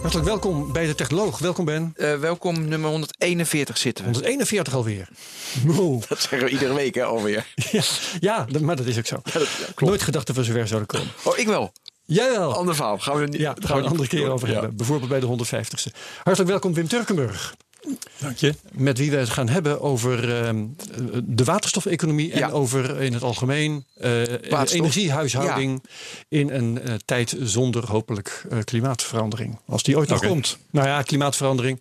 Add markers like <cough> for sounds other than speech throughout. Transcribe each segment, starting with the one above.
Hartelijk welkom bij de Technoloog. Welkom Ben. Uh, welkom, nummer 141 zitten we. 141 alweer. <laughs> Wow. Dat zeggen we iedere week hè, alweer. <laughs> ja, ja, maar dat is ook zo. Ja, Nooit gedacht dat we zover zouden komen. Oh, ik wel. Jij wel. Ander verhaal. Gaan we niet, ja, daar gaan we een andere keer over hebben. Bijvoorbeeld bij de 150ste. Hartelijk welkom Wim Turkenburg. Dank je. Met wie we het gaan hebben over uh, de waterstofeconomie en over in het algemeen uh, energiehuishouding in een uh, tijd zonder hopelijk klimaatverandering. Als die ooit nog okay. komt. Nou ja, klimaatverandering.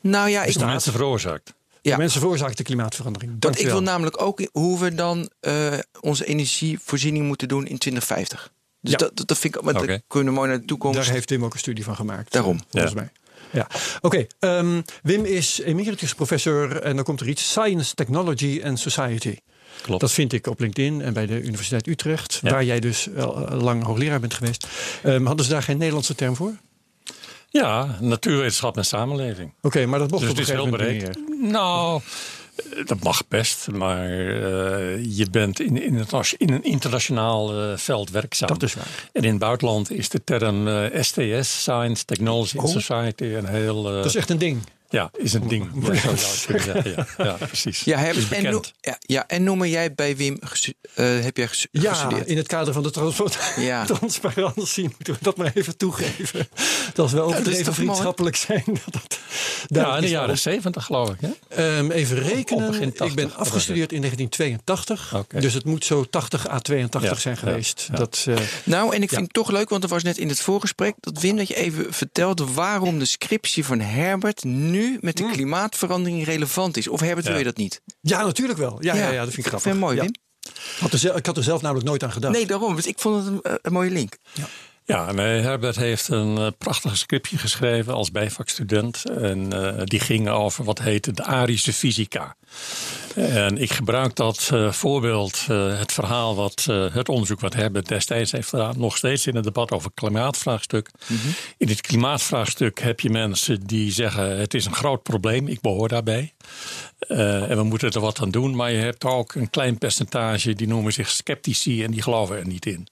Nou ja, is de mensen veroorzaakt. Ja. De mensen veroorzaken de klimaatverandering. Dat ik wil namelijk ook hoe we dan onze energievoorziening moeten doen in 2050. Dus ja. dat, dat vind ik, want okay. kunnen we mooi naar de toekomst. Daar heeft Tim ook een studie van gemaakt. Daarom. Volgens ja. mij. Ja, oké. Okay, um, Wim is emeritus professor en dan komt er iets Science, Technology and Society. Klopt. Dat vind ik op LinkedIn en bij de Universiteit Utrecht, ja. waar jij dus al lang hoogleraar bent geweest. Um, hadden ze daar geen Nederlandse term voor? Ja, natuurwetenschap en samenleving. Oké, okay, maar dat mocht dus op een gegeven moment niet meer. Nou, dat mag best, maar uh, je bent in, in, het, in een internationaal uh, veld werkzaam. Dat is waar. En in het buitenland is de term uh, STS, Science, Technology oh. and Society, een heel... dat is echt een ding. Ja, is een ding. Ja, zeggen. Ja, ja, precies. Ja, heb, en, no, ja, ja, en noemen jij bij Wim, uh, heb jij gestudeerd? Ja, in het kader van de transport, ja. <laughs> transparantie moeten we dat maar even toegeven. Dat is wel overdreven vriendschappelijk zijn. Dat ja, in de jaren zeventig geloof ik. Hè? Um, even rekenen. 80, ik ben afgestudeerd in 1982. Okay. Dus het moet zo 80 à 82 ja, zijn geweest. Dat, uh, nou, en ik vind het toch leuk, want er was net in het voorgesprek dat Wim dat je even vertelde waarom de scriptie van Herbert nu nu met de mm. klimaatverandering relevant is. Of Herbert, ja. wil je dat niet? Ja, natuurlijk wel. Ja, ja, ja, dat vind ik grappig. Vind mooi, Wim. Had er ik had er zelf namelijk nooit aan gedacht. Nee, daarom. Dus ik vond het een, een mooie link. Ja. Ja, nee, Herbert heeft een uh, prachtig scriptje geschreven als bijvakstudent. En uh, die ging over wat heette de Arische fysica. En ik gebruik dat uh, voorbeeld, het verhaal, wat, het onderzoek wat Herbert destijds heeft gedaan, nog steeds in het debat over klimaatvraagstuk. Mm -hmm. In het klimaatvraagstuk heb je mensen die zeggen: het is een groot probleem, ik behoor daarbij. En we moeten er wat aan doen. Maar je hebt ook een klein percentage die noemen zich sceptici en die geloven er niet in.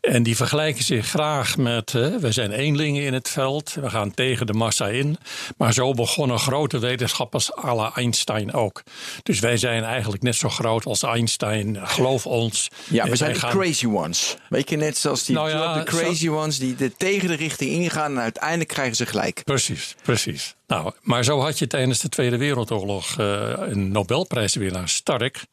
En die vergelijken zich graag met: we zijn eenlingen in het veld, we gaan tegen de massa in. Maar zo begonnen grote wetenschappers à la Einstein ook. Dus wij zijn eigenlijk net zo groot als Einstein. Geloof ons. Ja, we zijn de gaan... crazy ones. Weet je, net zoals die nou ja, de crazy zo... ones die de, tegen de richting ingaan en uiteindelijk krijgen ze gelijk. Precies, precies. Nou, maar zo had je tijdens de Tweede Wereldoorlog uh, een Nobelprijswinnaar, Stark.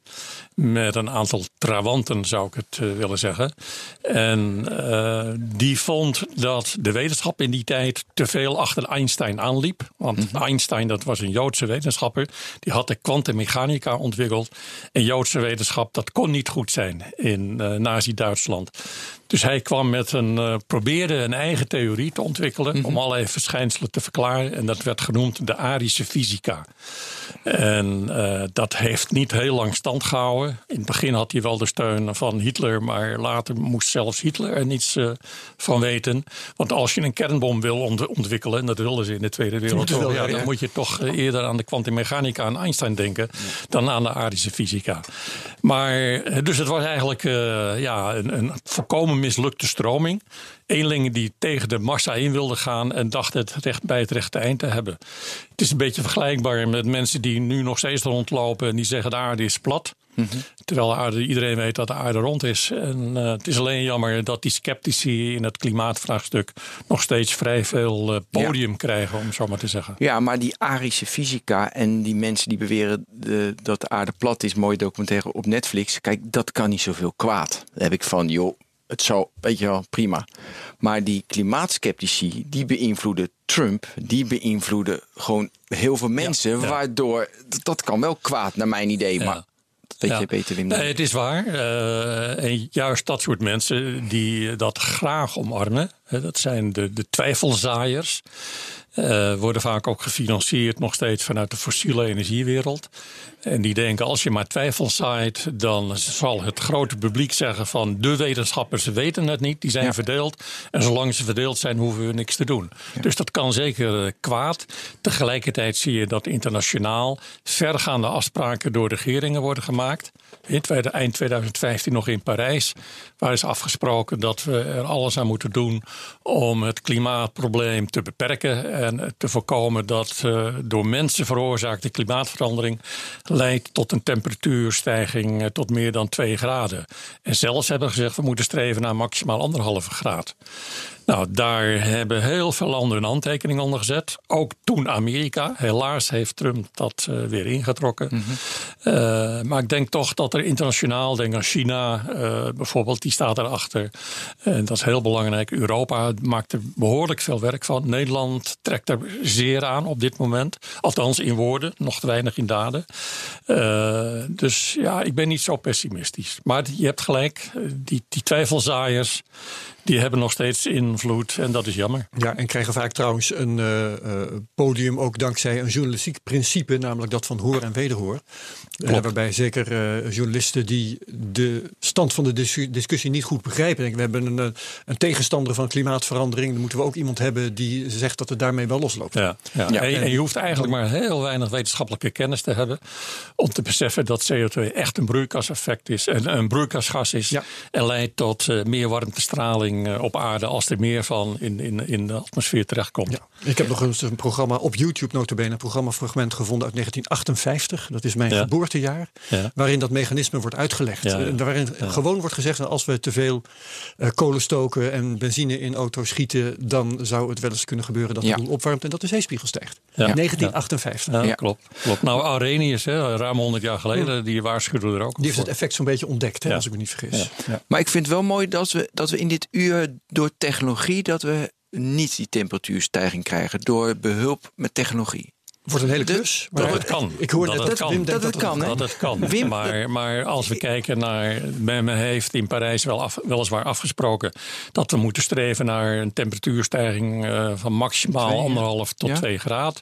Met een aantal trawanten, zou ik het uh, willen zeggen. En uh, die vond dat de wetenschap in die tijd te veel achter Einstein aanliep. Want mm -hmm. Einstein, dat was een Joodse wetenschapper. Die had de kwantummechanica ontwikkeld. En Joodse wetenschap, dat kon niet goed zijn in Nazi-Duitsland. Dus hij kwam met een, uh, probeerde een eigen theorie te ontwikkelen. Mm -hmm. om allerlei verschijnselen te verklaren. En dat werd genoemd de Arische fysica. En dat heeft niet heel lang stand gehouden. In het begin had hij wel de steun van Hitler. Maar later moest zelfs Hitler er niets uh, van weten. Want als je een kernbom wil ont ontwikkelen. en dat wilden ze in de Tweede Wereldoorlog. Ja, dan moet je toch eerder aan de kwantummechanica en Einstein denken. dan aan de Arische fysica. Maar dus het was eigenlijk ja, een, een volkomen mislukte stroming. Eenlingen die tegen de massa in wilden gaan en dachten het recht bij het rechte eind te hebben. Het is een beetje vergelijkbaar met mensen die nu nog steeds rondlopen en die zeggen de aarde is plat. Mm -hmm. Terwijl de aarde, iedereen weet dat de aarde rond is. En uh, het is alleen jammer dat die sceptici in het klimaatvraagstuk nog steeds vrij veel uh, podium ja. krijgen, om zo maar te zeggen. Ja, maar die arische fysica en die mensen die beweren de, dat de aarde plat is, mooie documentaire op Netflix. Kijk, dat kan niet zoveel kwaad. Daar heb ik van, joh, het zou, weet je wel, prima. Maar die klimaatskeptici, die beïnvloeden Trump, die beïnvloeden gewoon heel veel mensen. Ja, ja. Waardoor, dat kan wel kwaad naar mijn idee. Ja. Maar weet je beter, Wim? Nee, het is waar. Uh, en juist dat soort mensen die dat graag omarmen. Dat zijn de, de twijfelzaaiers. Uh, worden vaak ook gefinancierd nog steeds vanuit de fossiele energiewereld. En die denken, als je maar twijfel zaait, dan zal het grote publiek zeggen van de wetenschappers weten het niet, die zijn verdeeld. En zolang ze verdeeld zijn, hoeven we niks te doen. Dus dat kan zeker eh, kwaad. Tegelijkertijd zie je dat internationaal vergaande afspraken door regeringen worden gemaakt. In eind 2015 nog in Parijs, waar is afgesproken dat we er alles aan moeten doen om het klimaatprobleem te beperken en te voorkomen dat uh, door mensen veroorzaakte klimaatverandering leidt tot een temperatuurstijging eh, tot meer dan 2 graden. En zelfs hebben gezegd we moeten streven naar maximaal anderhalve graad. Nou, daar hebben heel veel landen een handtekening onder gezet. Ook toen Amerika. Helaas heeft Trump dat uh, weer ingetrokken. Mm uh, maar ik denk toch dat er internationaal, denk aan China uh, bijvoorbeeld, die staat erachter. En dat is heel belangrijk. Europa maakt er behoorlijk veel werk van. Nederland trekt er zeer aan op dit moment. Althans in woorden, nog te weinig in daden. dus ja, ik ben niet zo pessimistisch. Maar je hebt gelijk, die, die twijfelzaaiers die hebben nog steeds invloed en dat is jammer. Ja, en krijgen vaak trouwens een uh, podium ook dankzij een journalistiek principe, namelijk dat van hoor en wederhoor. Uh, waarbij zeker journalisten die de stand van de discussie niet goed begrijpen. Denk, we hebben een, een, tegenstander van klimaatverandering. Dan moeten we ook iemand hebben die zegt dat het daarmee wel losloopt. Ja, ja. ja. En, en, je hoeft eigenlijk maar heel weinig wetenschappelijke kennis te hebben om te beseffen dat CO2 echt een broeikaseffect is. En een broeikasgas is en leidt tot meer warmtestraling eh, op aarde als er meer van in, in, in de atmosfeer terechtkomt. Ja. Ik heb nog eens een programma op YouTube notabene, een programmafragment gevonden uit 1958. Dat is mijn geboortejaar. Waarin dat mechanisme wordt uitgelegd. Ja, waarin gewoon wordt gezegd dat als we te veel uh, kolen stoken en benzine in auto's schieten, dan zou het wel eens kunnen gebeuren dat de boel opwarmt en dat de zeespiegel stijgt. 1958. Ja, klopt, klopt. Nou, Arrhenius, hè, ruim 100 jaar geleden, die waarschuwde er ook Die heeft het effect zo'n beetje ontdekt, hè, als ik me niet vergis. Maar ik vind het wel mooi dat we, dat we in dit uur door technologie dat we niet die temperatuurstijging krijgen door behulp met technologie. Wordt een hele klus. Maar dat het kan. Ik hoor dat, dat, het kan. dat, het kan. Dat het kan. Wim, maar, maar als we kijken naar. Men heeft in Parijs wel af, weliswaar afgesproken. dat we moeten streven naar een temperatuurstijging uh, van maximaal anderhalf tot ja? 2 graden.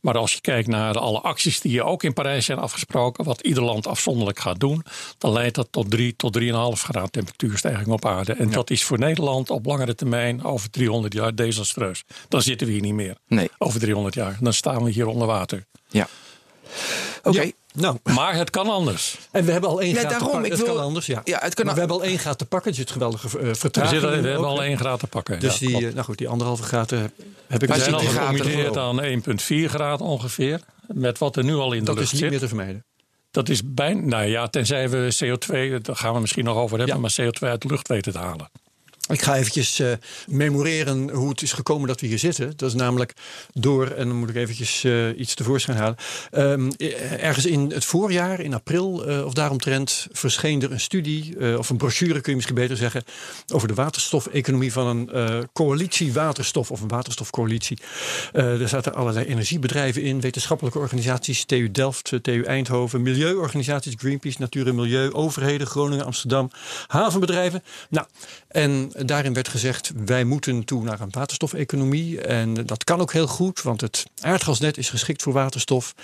Maar als je kijkt naar alle acties die ook in Parijs zijn afgesproken. wat ieder land afzonderlijk gaat doen. dan leidt dat tot 3 tot 3,5 graden temperatuurstijging op aarde. En ja. dat is voor Nederland op langere termijn over 300 jaar desastreus. Dan zitten we hier niet meer. Nee. Over 300 jaar. Dan staan we hier onder water. Ja. Oké. Ja. Nou. Maar het kan anders. En we hebben al één ja, graad daarom, te pakken. Het wil, kan anders, ja. ja het kan maar we hebben al één graad te pakken. Is het geweldige uh, vertraging. We, zitten, we hebben al één graad te pakken. Dus ja, die, uh, nou goed, die anderhalve graad uh, heb ik... We zijn al gecommitteerd aan 1,4 graden ongeveer. Met wat er nu al in dat de lucht zit. zit. Dat is niet meer te vermijden. Dat is bijna, nou ja, tenzij we CO2, daar gaan we misschien nog over hebben, ja. maar CO2 uit de lucht weten te halen. Ik ga eventjes uh, memoreren hoe het is gekomen dat we hier zitten. Dat is namelijk door, en dan moet ik eventjes uh, iets tevoorschijn halen. Um, ergens in het voorjaar, in april of daaromtrent, verscheen er een studie, of een brochure kun je misschien beter zeggen, over de waterstofeconomie van een coalitie waterstof, of een waterstofcoalitie. er zaten allerlei energiebedrijven in, wetenschappelijke organisaties, TU Delft, TU Eindhoven, milieuorganisaties, Greenpeace, Natuur en Milieu, overheden, Groningen, Amsterdam, havenbedrijven. Nou, en daarin werd gezegd, wij moeten toe naar een waterstofeconomie. En dat kan ook heel goed, want het aardgasnet is geschikt voor waterstof.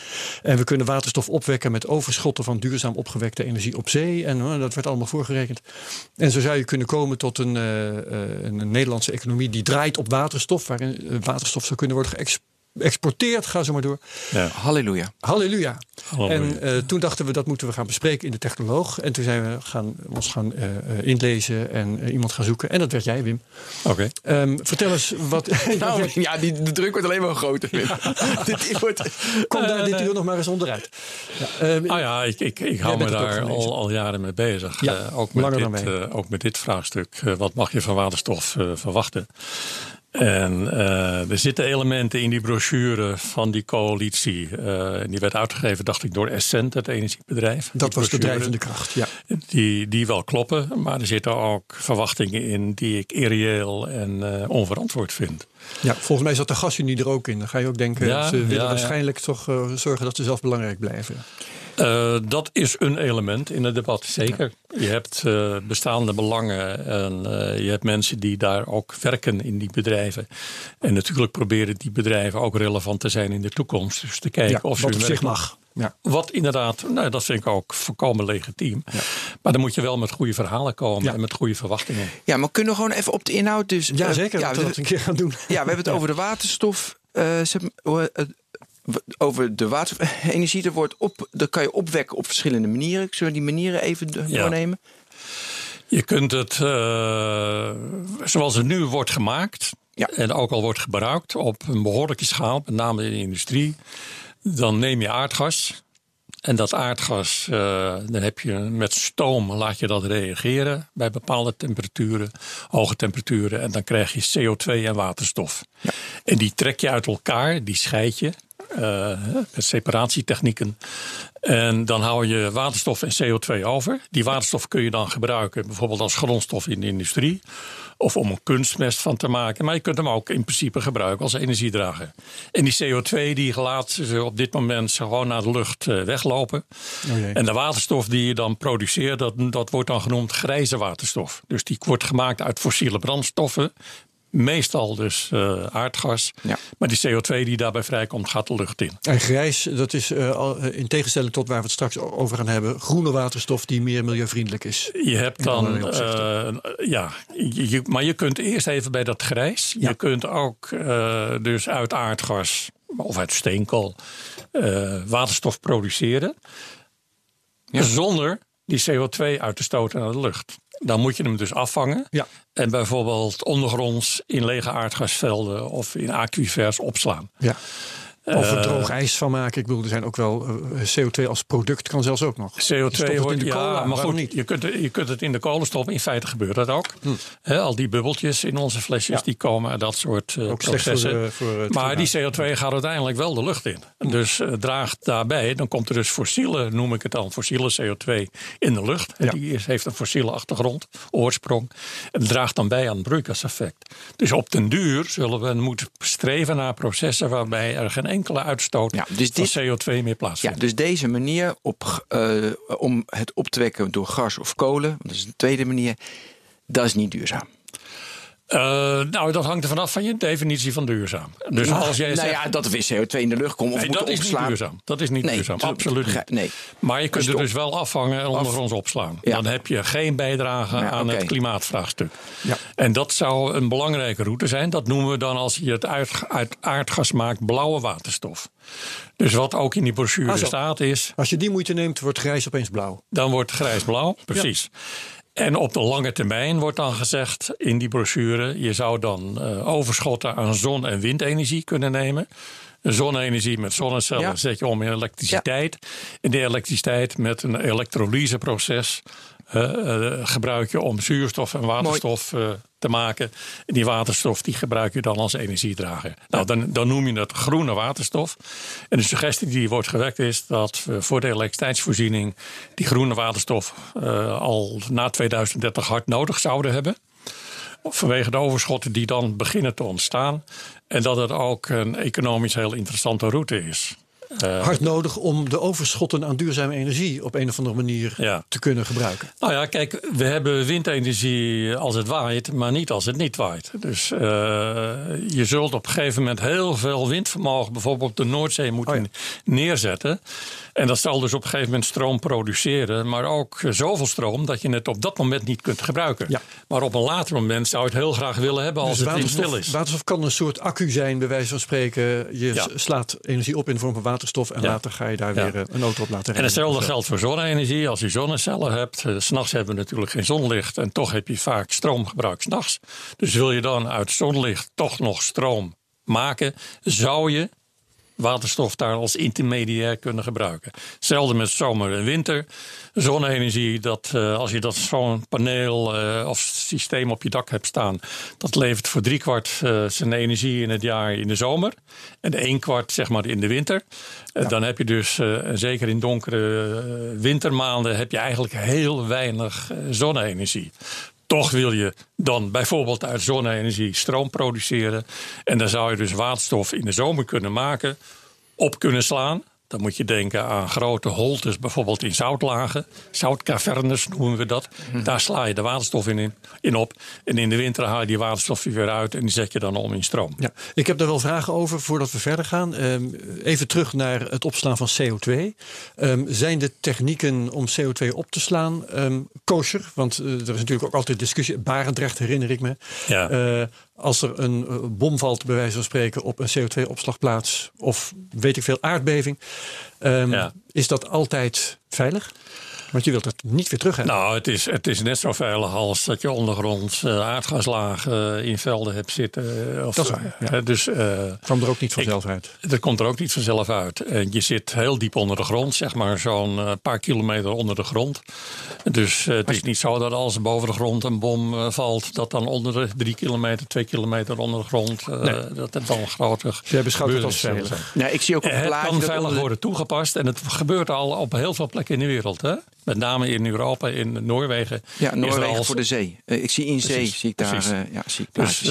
En we kunnen waterstof opwekken met overschotten van duurzaam opgewekte energie op zee. En dat werd allemaal voorgerekend. En zo zou je kunnen komen tot een, uh, een Nederlandse economie die draait op waterstof, waarin waterstof zou kunnen worden geëxporteerd exporteert, ga zo maar door. Ja. Halleluja. Halleluja. En uh, toen dachten we dat moeten we gaan bespreken in de technoloog. En toen zijn we gaan, ons gaan uh, inlezen en uh, iemand gaan zoeken. En dat werd jij, Wim. Oké. Okay. Um, vertel eens wat. <laughs> nou, <laughs> ja, die, de druk wordt alleen maar groter. Ja. <laughs> dit wordt, Kom daar dit uur nog maar eens onderuit. Ja, um, ah ja, ik, ik, ik hou me daar al, al jaren mee bezig. Ja, ook, met dit, ook met dit vraagstuk. wat mag je van waterstof verwachten? En uh, er zitten elementen in die brochure van die coalitie. Uh, die werd uitgegeven, dacht ik, door Essent, het energiebedrijf. Dat was de drijvende kracht, ja. Die, die wel kloppen, maar er zitten ook verwachtingen in die ik irreëel en uh, onverantwoord vind. Ja, volgens mij zat de gasunie er ook in. Dan ga je ook denken, ja, ze willen waarschijnlijk toch zorgen dat ze zelf belangrijk blijven. Uh, dat is een element in het debat, zeker. Je hebt uh, bestaande belangen en uh, je hebt mensen die daar ook werken in die bedrijven. En natuurlijk proberen die bedrijven ook relevant te zijn in de toekomst. Dus te kijken ja, of ze. Wat op zich mag. Ja. Wat inderdaad, nou, dat vind ik ook volkomen legitiem. Ja. Maar dan moet je wel met goede verhalen komen en met goede verwachtingen. Ja, maar kunnen we gewoon even op de inhoud. Dus, ja, zeker. Ja, we dat een keer gaan doen. Ja, we hebben het <laughs> over de waterstof. Over de waterstofenergie. Er wordt op, dat kan je opwekken op verschillende manieren. Zullen we die manieren even doornemen? Je kunt het, uh, zoals het nu wordt gemaakt, ja. en ook al wordt gebruikt op een behoorlijke schaal, met name in de industrie, dan neem je aardgas. En dat aardgas, uh, dan heb je met stoom laat je dat reageren bij bepaalde temperaturen, hoge temperaturen. En dan krijg je CO2 en waterstof. Ja. En die trek je uit elkaar, die scheid je. Met separatietechnieken. En dan hou je waterstof en CO2 over. Die waterstof kun je dan gebruiken, bijvoorbeeld als grondstof in de industrie. Of om een kunstmest van te maken. Maar je kunt hem ook in principe gebruiken als energiedrager. En die CO2 die laat ze op dit moment gewoon naar de lucht eh, weglopen. Oh en de waterstof die je dan produceert, dat, dat wordt dan genoemd grijze waterstof. Dus die wordt gemaakt uit fossiele brandstoffen. Meestal dus uh, aardgas. Ja. Maar die CO2 die daarbij vrijkomt, gaat de lucht in. En grijs, dat is uh, in tegenstelling tot waar we het straks over gaan hebben, groene waterstof die meer milieuvriendelijk is. Je hebt dan, uh, ja, je, maar je kunt eerst even bij dat grijs. Ja. Je kunt ook dus uit aardgas of uit steenkool waterstof produceren. Ja. Zonder die CO2 uit te stoten naar de lucht. Dan moet je hem dus afvangen. Ja. En bijvoorbeeld ondergronds in lege aardgasvelden of in aquifers opslaan. Ja. Of er droog ijs van maken. Ik bedoel, er zijn ook wel uh, CO2 als product kan zelfs ook nog. CO2 wordt in de ja, maar goed, niet? Je, kunt, je kunt het in de kolen stoppen. In feite gebeurt dat ook. Hm. al die bubbeltjes in onze flesjes die komen uit dat soort uh, ook processen. Voor, voor maar die CO2 gaat uiteindelijk wel de lucht in. Dus uh, draagt daarbij, dan komt er dus fossiele, noem ik het dan, fossiele CO2 in de lucht. Ja. Die is, heeft een fossiele achtergrond, oorsprong. En draagt dan bij aan het broeikaseffect. Dus op den duur zullen we moeten streven naar processen waarbij er geen enkele uitstoot ja, dus van CO2 meer plaatsvindt. Ja, dus deze manier op, uh, om het op te wekken door gas of kolen, dat is een tweede manier, dat is niet duurzaam. Uh, nou, dat hangt er vanaf van je definitie van duurzaam. Dus nou, als jij nou ja, dat er weer CO2 in de lucht komt of nee, dat is niet duurzaam. Dat is niet nee, duurzaam, absoluut niet. Nee. Maar je kunt het dus wel afvangen en ondergronds opslaan. Ja. Dan heb je geen bijdrage ja, aan het klimaatvraagstuk. Ja. En dat zou een belangrijke route zijn. Dat noemen we dan als je het uit, uit aardgas maakt blauwe waterstof. Dus wat ook in die brochure staat is... Als je die moeite neemt, wordt grijs opeens blauw. Dan wordt grijs blauw, precies. En op de lange termijn wordt dan gezegd in die brochure: je zou dan uh, overschotten aan zon- en windenergie kunnen nemen. Zonne-energie met zonnecellen zet je om in elektriciteit. Ja. En die elektriciteit met een elektrolyseproces gebruik je om zuurstof en waterstof uh, te maken. En die waterstof die gebruik je dan als energiedrager. Nou, dan, dan noem je dat groene waterstof. En de suggestie die wordt gewekt is dat we voor de elektriciteitsvoorziening die groene waterstof uh, al na 2030 hard nodig zouden hebben vanwege de overschotten die dan beginnen te ontstaan. En dat het ook een economisch heel interessante route is. Uh, Hard nodig om de overschotten aan duurzame energie op een of andere manier ja. te kunnen gebruiken. Nou ja, kijk, we hebben windenergie als het waait, maar niet als het niet waait. Dus uh, je zult op een gegeven moment heel veel windvermogen bijvoorbeeld op de Noordzee moeten oh neerzetten. En dat zal dus op een gegeven moment stroom produceren, maar ook zoveel stroom dat je het op dat moment niet kunt gebruiken. Ja. Maar op een later moment zou je het heel graag willen hebben als dus het stil is. Waterstof kan een soort accu zijn, bij wijze van spreken. Je slaat energie op in de vorm van waterstof en later ga je daar weer eh, een auto op laten rijden. En hetzelfde geldt voor zonne-energie. Als je zonnecellen hebt, uh, s'nachts hebben we natuurlijk geen zonlicht en toch heb je vaak stroomgebruik s'nachts. Dus wil je dan uit zonlicht toch nog stroom maken, zou je waterstof daar als intermediair kunnen gebruiken. Hetzelfde met zomer en winter. Zonne-energie, dat, uh, als je dat zo'n paneel uh, of systeem op je dak hebt staan, dat levert voor driekwart uh, zijn energie in het jaar in de zomer. En een kwart zeg maar in de winter. Ja. Dan heb je dus, zeker in donkere wintermaanden, heb je eigenlijk heel weinig zonne-energie. Toch wil je dan bijvoorbeeld uit zonne-energie stroom produceren. En dan zou je dus waterstof in de zomer kunnen maken, op kunnen slaan. Dan moet je denken aan grote holtes, bijvoorbeeld in zoutlagen. Zoutcavernes noemen we dat. Mhm. Daar sla je de waterstof in, in op. En in de winter haal je die waterstof weer uit en die zet je dan om in stroom. Ja, ik heb daar wel vragen over voordat we verder gaan. Ehm, even terug naar het opslaan van CO2. Ehm, zijn de technieken om CO2 op te slaan um, kosher? Want uh, er is natuurlijk ook altijd discussie. Barendrecht herinner ik me. Ja. Uh, als er een uh, bom valt, bij wijze van spreken, op een CO2-opslagplaats of weet ik veel, aardbeving, um, is dat altijd veilig? Want je wilt het niet weer terug hebben. Nou, het is, het is net zo veilig als dat je ondergronds uh, aardgaslagen in velden hebt zitten. Of, dat is waar. Ja. dus, uh, kwam er ook niet vanzelf uit. Dat komt er ook niet vanzelf uit. En je zit heel diep onder de grond, zeg maar zo'n paar kilometer onder de grond. Dus het is niet zo dat als er boven de grond een bom valt, dat dan onder de drie kilometer, twee kilometer onder de grond, nee. dat het dan groter. Jij beschouwt het als veilig. Ik zie ook op het kan veilig worden toegepast en het gebeurt al op heel veel plekken in de wereld. Hè? Met name in Europa, in Noorwegen. Ja, Noorwegen voor de zee. Uh, ik zie in zee, zie ik daar. Uh, ja, zie ik dus uh,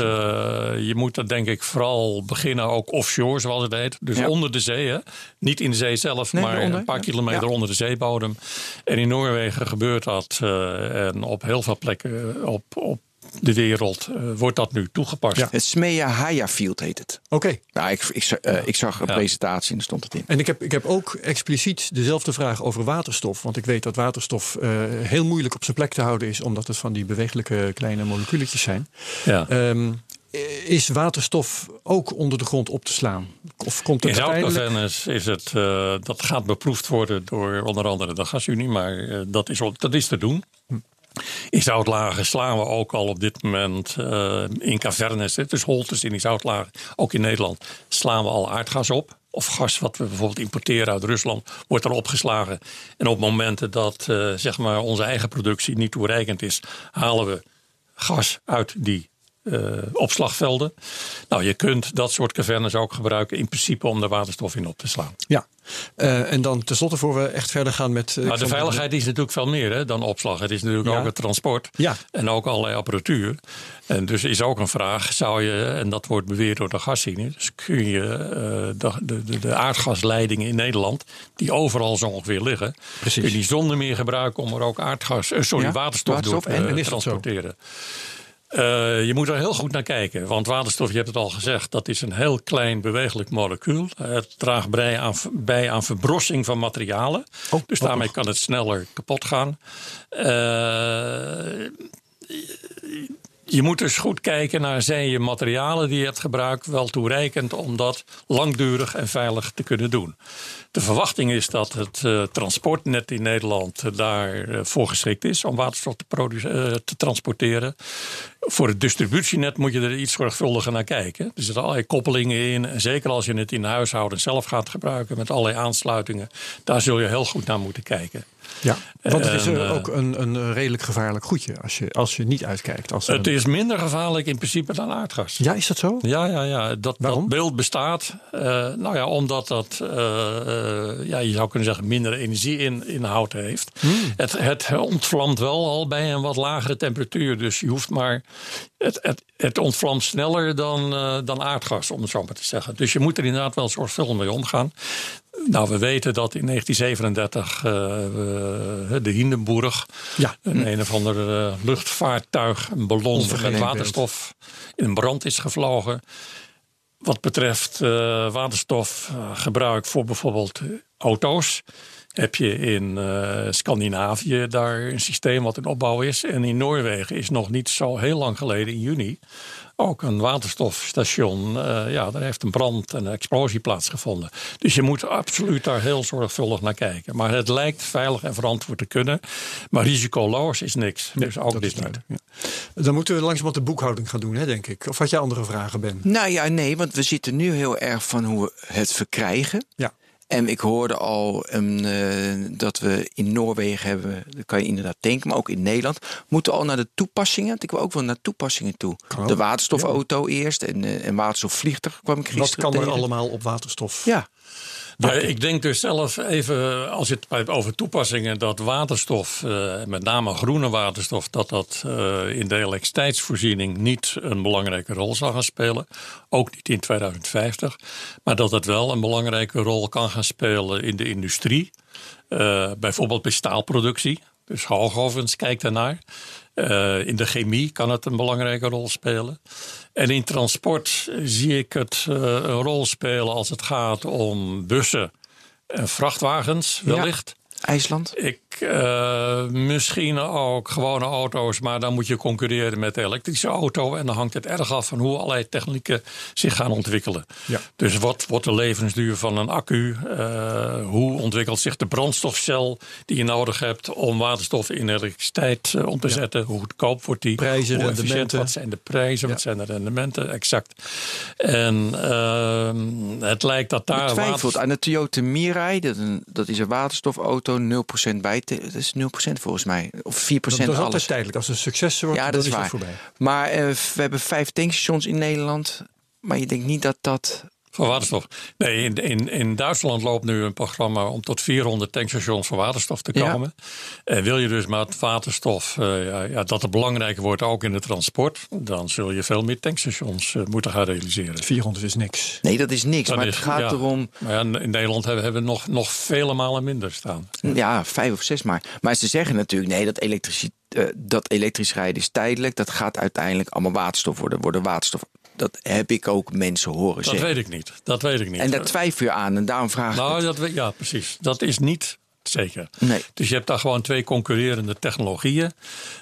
je moet dat denk ik vooral beginnen ook offshore, zoals het heet. Dus ja. onder de zee. Hè? Niet in de zee zelf, nee, maar onder, een paar ja. kilometer onder de zeebodem. En in Noorwegen gebeurt dat. en op heel veel plekken op, op de wereld uh, wordt dat nu toegepast. Ja. Het Smea Haya Field heet het. Oké. Okay. Nou, ik, ik, uh, ik, zag een ja. presentatie en daar stond het in. En ik heb, ik heb ook expliciet dezelfde vraag over waterstof. Want ik weet dat waterstof uh, heel moeilijk op zijn plek te houden is, omdat het van die bewegelijke kleine moleculetjes zijn. Ja. Um, is waterstof ook onder de grond op te slaan? Of komt het In zoutcavernes is het, uh, dat gaat beproefd worden door onder andere de gasunie, maar uh, dat, is, dat is te doen. In zoutlagen slaan we ook al op dit moment uh, in cavernes, dus holtes in die zoutlagen, ook in Nederland, slaan we al aardgas op. Of gas wat we bijvoorbeeld importeren uit Rusland, wordt er opgeslagen. En op momenten dat uh, zeg maar onze eigen productie niet toereikend is, halen we gas uit die uh, opslagvelden. Nou, je kunt dat soort cavernes ook gebruiken in principe om de waterstof in op te slaan. Ja, uh, en dan tenslotte voor we echt verder gaan met. Uh, maar de veiligheid is natuurlijk veel meer hè, dan opslag. Het is natuurlijk ja. ook het transport ja. en ook allerlei apparatuur. En dus is ook een vraag: zou je, en dat wordt beweerd door de gascine, dus kun je de, de, de, aardgasleidingen in Nederland, die overal zo ongeveer liggen, Precies. kun je die zonder meer gebruiken om er ook aardgas, sorry, ja? waterstof, waterstof door te transporteren. Uh, je moet er heel goed naar kijken. Want waterstof, je hebt het al gezegd, dat is een heel klein bewegelijk molecuul. Het draagt bij aan, bij aan verbrossing van materialen. Oh, dus daarmee kan het sneller kapot gaan. Uh, je moet dus goed kijken naar zijn je materialen die je hebt gebruikt wel toereikend om dat langdurig en veilig te kunnen doen. De verwachting is dat het uh, transportnet in Nederland uh, daarvoor uh, geschikt is om waterstof te, uh, te, transporteren. Voor het distributienet moet je er iets zorgvuldiger naar kijken. Er zitten allerlei koppelingen in. Zeker als je het in de huishouden zelf gaat gebruiken met allerlei aansluitingen, daar zul je heel goed naar moeten kijken. Ja, want het is uh, ook een, een redelijk gevaarlijk goedje als je, als je niet uitkijkt. Als het is minder gevaarlijk in principe dan aardgas. Ja, is dat zo? Ja, ja, ja. Dat, dat beeld bestaat. Uh, nou ja, omdat dat, uh, ja, je zou kunnen zeggen, minder energieinhoud heeft. Hmm. Het, het ontvlamt wel al bij een wat lagere temperatuur. Dus je hoeft maar. Het, het, het ontvlamt sneller dan, dan aardgas, om het zo maar te zeggen. Dus je moet er inderdaad wel zorgvuldig mee omgaan. Nou, we weten dat in 1937 uh, uh, de Hindenburg, ja. een een of ander uh, luchtvaartuig, een ballon met waterstof, in brand is gevlogen. Wat betreft uh, waterstofgebruik voor bijvoorbeeld auto's, heb je in uh, Scandinavië daar een systeem wat in opbouw is. En in Noorwegen is nog niet zo heel lang geleden, in juni, ook een waterstofstation. Uh, ja, daar heeft een brand en een explosie plaatsgevonden. Dus je moet absoluut daar heel zorgvuldig naar kijken. Maar het lijkt veilig en verantwoord te kunnen. Maar risicoloos is niks. Nee, dus ook dit niet. Ja. Dan moeten we langzamerhand de boekhouding gaan doen, hè, denk ik. Of had je andere vragen, Ben? Nou ja, nee, want we zitten nu heel erg van hoe we het verkrijgen. Ja. En ik hoorde al um, uh, dat we in Noorwegen hebben, dat kan je inderdaad denken, maar ook in Nederland, moeten al naar de toepassingen. Ik wil ook wel naar toepassingen toe. De waterstofauto ja. eerst en, uh, en waterstofvliegtuig kwam ik gisteren Wat kan tegen. er allemaal op waterstof? Ja. Ik denk dus zelf even, als je het over toepassingen, dat waterstof, uh, met name groene waterstof, dat dat uh, in de elektriciteitsvoorziening niet een belangrijke rol zal gaan spelen. Ook niet in 2050. Maar dat het wel een belangrijke rol kan gaan spelen in de industrie. Uh, bijvoorbeeld bij staalproductie. Dus hoogovens, kijk daarnaar. Uh, in de chemie kan het een belangrijke rol spelen. En in transport zie ik het uh, een rol spelen als het gaat om bussen en vrachtwagens, wellicht. IJsland? Ik, uh, misschien ook gewone auto's, maar dan moet je concurreren met de elektrische auto. En dan hangt het erg af van hoe allerlei technieken zich gaan ontwikkelen. Ja. Dus wat wordt de levensduur van een accu? Uh, hoe ontwikkelt zich de brandstofcel die je nodig hebt om waterstof in elektriciteit uh, om te zetten? Hoe goedkoop wordt die? Prijzen, hoe rendementen. Wat zijn de prijzen? Ja. Wat zijn de rendementen? Exact. En ehm, het lijkt dat daar. Betwijfeld aan de Toyota Mirai, dat is een waterstofauto 0% bij. Dat is 0% volgens mij. Of 4% dat, dat is alles. tijdelijk. Als het succes wordt, ja, dat is, is waar. voorbij. Maar uh, we hebben vijf tankstations in Nederland. Maar je denkt niet dat dat van waterstof. Nee, in, in, in Duitsland loopt nu een programma om tot 400 tankstations voor waterstof te komen. En wil je dus met waterstof uh, ja, ja, dat het belangrijker wordt ook in het transport, dan zul je veel meer tankstations uh, moeten gaan realiseren. 400 is niks. Nee, dat is niks. Dat maar is, het gaat ja, erom. Maar ja, in Nederland hebben, hebben we nog, nog vele malen minder staan. Ja, vijf of zes maar. Maar ze zeggen natuurlijk, nee, dat elektriciteit. Uh, dat elektrisch rijden is tijdelijk. Dat gaat uiteindelijk allemaal waterstof worden. Worden waterstof dat heb ik ook mensen horen dat zeggen. Dat weet ik niet. Dat weet ik niet. En daar twijfel je aan. En daarom vraag nou, ik. Dat, weet- ja, precies. Dat is niet zeker. Nee. Dus je hebt daar gewoon twee concurrerende technologieën.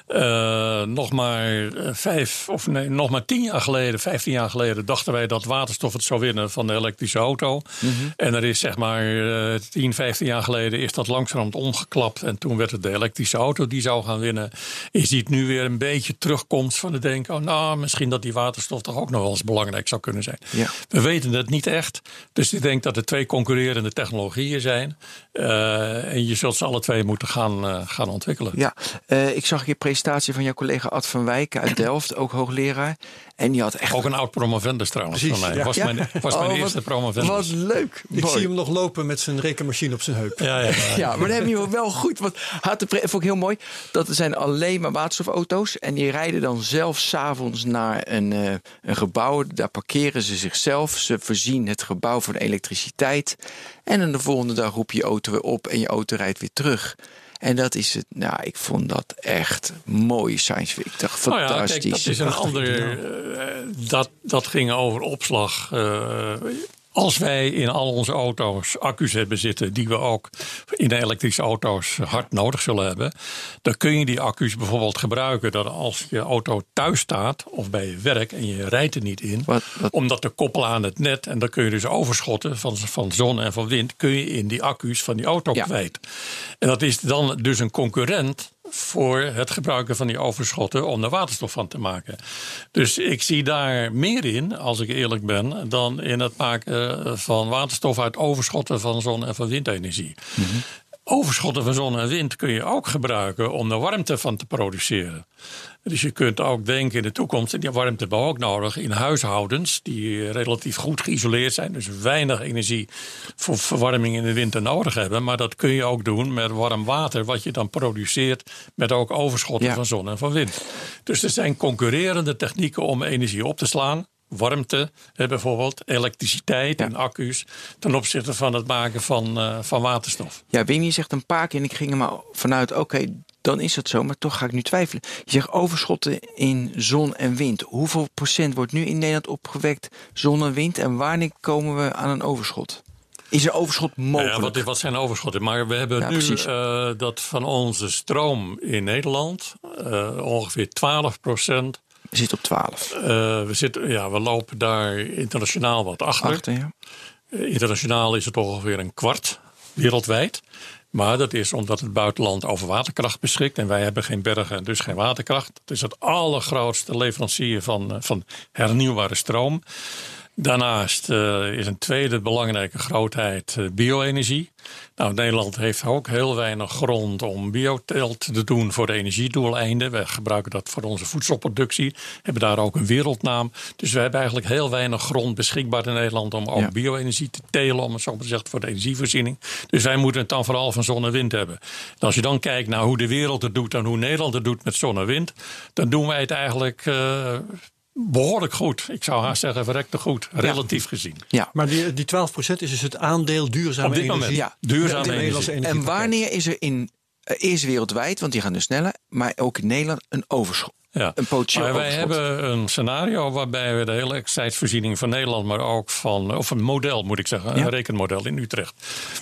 Uh, nog maar vijf, of nee, nog maar tien jaar geleden, vijftien jaar geleden, dachten wij dat waterstof het zou winnen van de elektrische auto. Mhm. En er is zeg maar uh, 10, 15 jaar geleden is dat langzamerhand omgeklapt. En toen werd het de elektrische auto die zou gaan winnen. Je ziet nu weer een beetje terugkomst van het denken: oh, nou, misschien dat die waterstof toch ook nog wel eens belangrijk zou kunnen zijn. Ja. We weten het niet echt. Dus ik denk dat er twee concurrerende technologieën zijn. Uh, en je zult ze alle twee moeten gaan, uh, gaan ontwikkelen. Ja, uh, ik zag een presentatie van jouw collega Ad van Wijk uit Delft, ook hoogleraar. En die had echt. Ook een oud promovendus trouwens Precies, van mij. ja. Was Ja. mijn, was mijn Oh, eerste wat- promovendus. Wat leuk. Ik Mooi. zie hem nog lopen met zijn rekenmachine op zijn heup. Ja, ja, ja. <laughs> Ja, maar dan heb je wel goed. Want had de vond ik heel mooi. Dat er zijn alleen maar waterstofauto's. En die rijden dan zelf s'avonds naar een, eh, een gebouw. Daar parkeren ze zichzelf. Ze voorzien het gebouw van elektriciteit. En dan de volgende dag roep je je auto weer op. En je auto rijdt weer terug. En dat is het. Nou, ik vond dat echt mooie science fiction. Ik dacht Nou ja, fantastisch. kijk, dat is een ander. eh, dat, dat ging over opslag. eh, als wij in al onze auto's accu's hebben zitten, die we ook in de elektrische auto's hard nodig zullen hebben, dan kun je die accu's bijvoorbeeld gebruiken dat als je auto thuis staat of bij je werk en je rijdt er niet in, Wat- wat- om dat te koppelen aan het net en dan kun je dus overschotten van, van zon en van wind, kun je in die accu's van die auto Ja. kwijt. En dat is dan dus een concurrent voor het gebruiken van die overschotten om er waterstof van te maken. Dus ik zie daar meer in, als ik eerlijk ben, dan in het maken van waterstof uit overschotten van zon- en van windenergie. Overschotten van zon en wind kun je ook gebruiken om er warmte van te produceren. Dus je kunt ook denken in de toekomst, en die warmte hebben we ook nodig in huishoudens die relatief goed geïsoleerd zijn, dus weinig energie voor verwarming in de winter nodig hebben. Maar dat kun je ook doen met warm water, wat je dan produceert met ook overschotten Ja. van zon en van wind. Dus er zijn concurrerende technieken om energie op te slaan. Warmte, bijvoorbeeld, elektriciteit Ja. en accu's, ten opzichte van het maken van, eh, van waterstof. Ja, Wim, je zegt een paar keer en ik ging er maar vanuit, oké, dan is het zo, maar toch ga ik nu twijfelen. Je zegt overschotten in zon en wind. Hoeveel procent wordt nu in Nederland opgewekt zon en wind en wanneer komen we aan een overschot? Is er overschot mogelijk? Ja, wat, wat zijn overschotten? Maar we hebben Ja, nu eh, dat van onze stroom in Nederland eh, ongeveer 12 procent. We zitten op 12. we, zitten, ja, we lopen daar internationaal wat achter. Achter, ja. Eh, internationaal is het ongeveer een kwart wereldwijd. Maar dat is omdat het buitenland over waterkracht beschikt. En wij hebben geen bergen en dus geen waterkracht. Het is het allergrootste leverancier van, eh, van hernieuwbare stroom. Daarnaast uh, is een tweede belangrijke grootheid uh, bio-energie. Nou, Nederland heeft ook heel weinig grond om bioteelt te doen voor de energiedoeleinden. We gebruiken dat voor onze voedselproductie, hebben daar ook een wereldnaam. Dus we hebben eigenlijk heel weinig grond beschikbaar in Nederland om ook ja. bio-energie te telen, om het zo maar zeggen, voor de energievoorziening. Dus wij moeten het dan vooral van zon en wind hebben. En als je dan kijkt naar hoe de wereld het doet en hoe Nederland het doet met zon en wind, dan doen wij het eigenlijk uh, behoorlijk goed. Ik zou haast zeggen verrekte goed, relatief gezien. Ja. Maar die, die 12% is dus het aandeel duurzame Op dit energie. Moment, ja. duurzame energie. En wanneer is er in, eerst wereldwijd, want die gaan dus sneller, maar ook in Nederland een overschot? Ja. Een potentieel maar wij hebben een scenario waarbij we de hele elektriciteitsvoorziening van Nederland, maar ook van, of een model moet ik zeggen, Ja. een rekenmodel in Utrecht.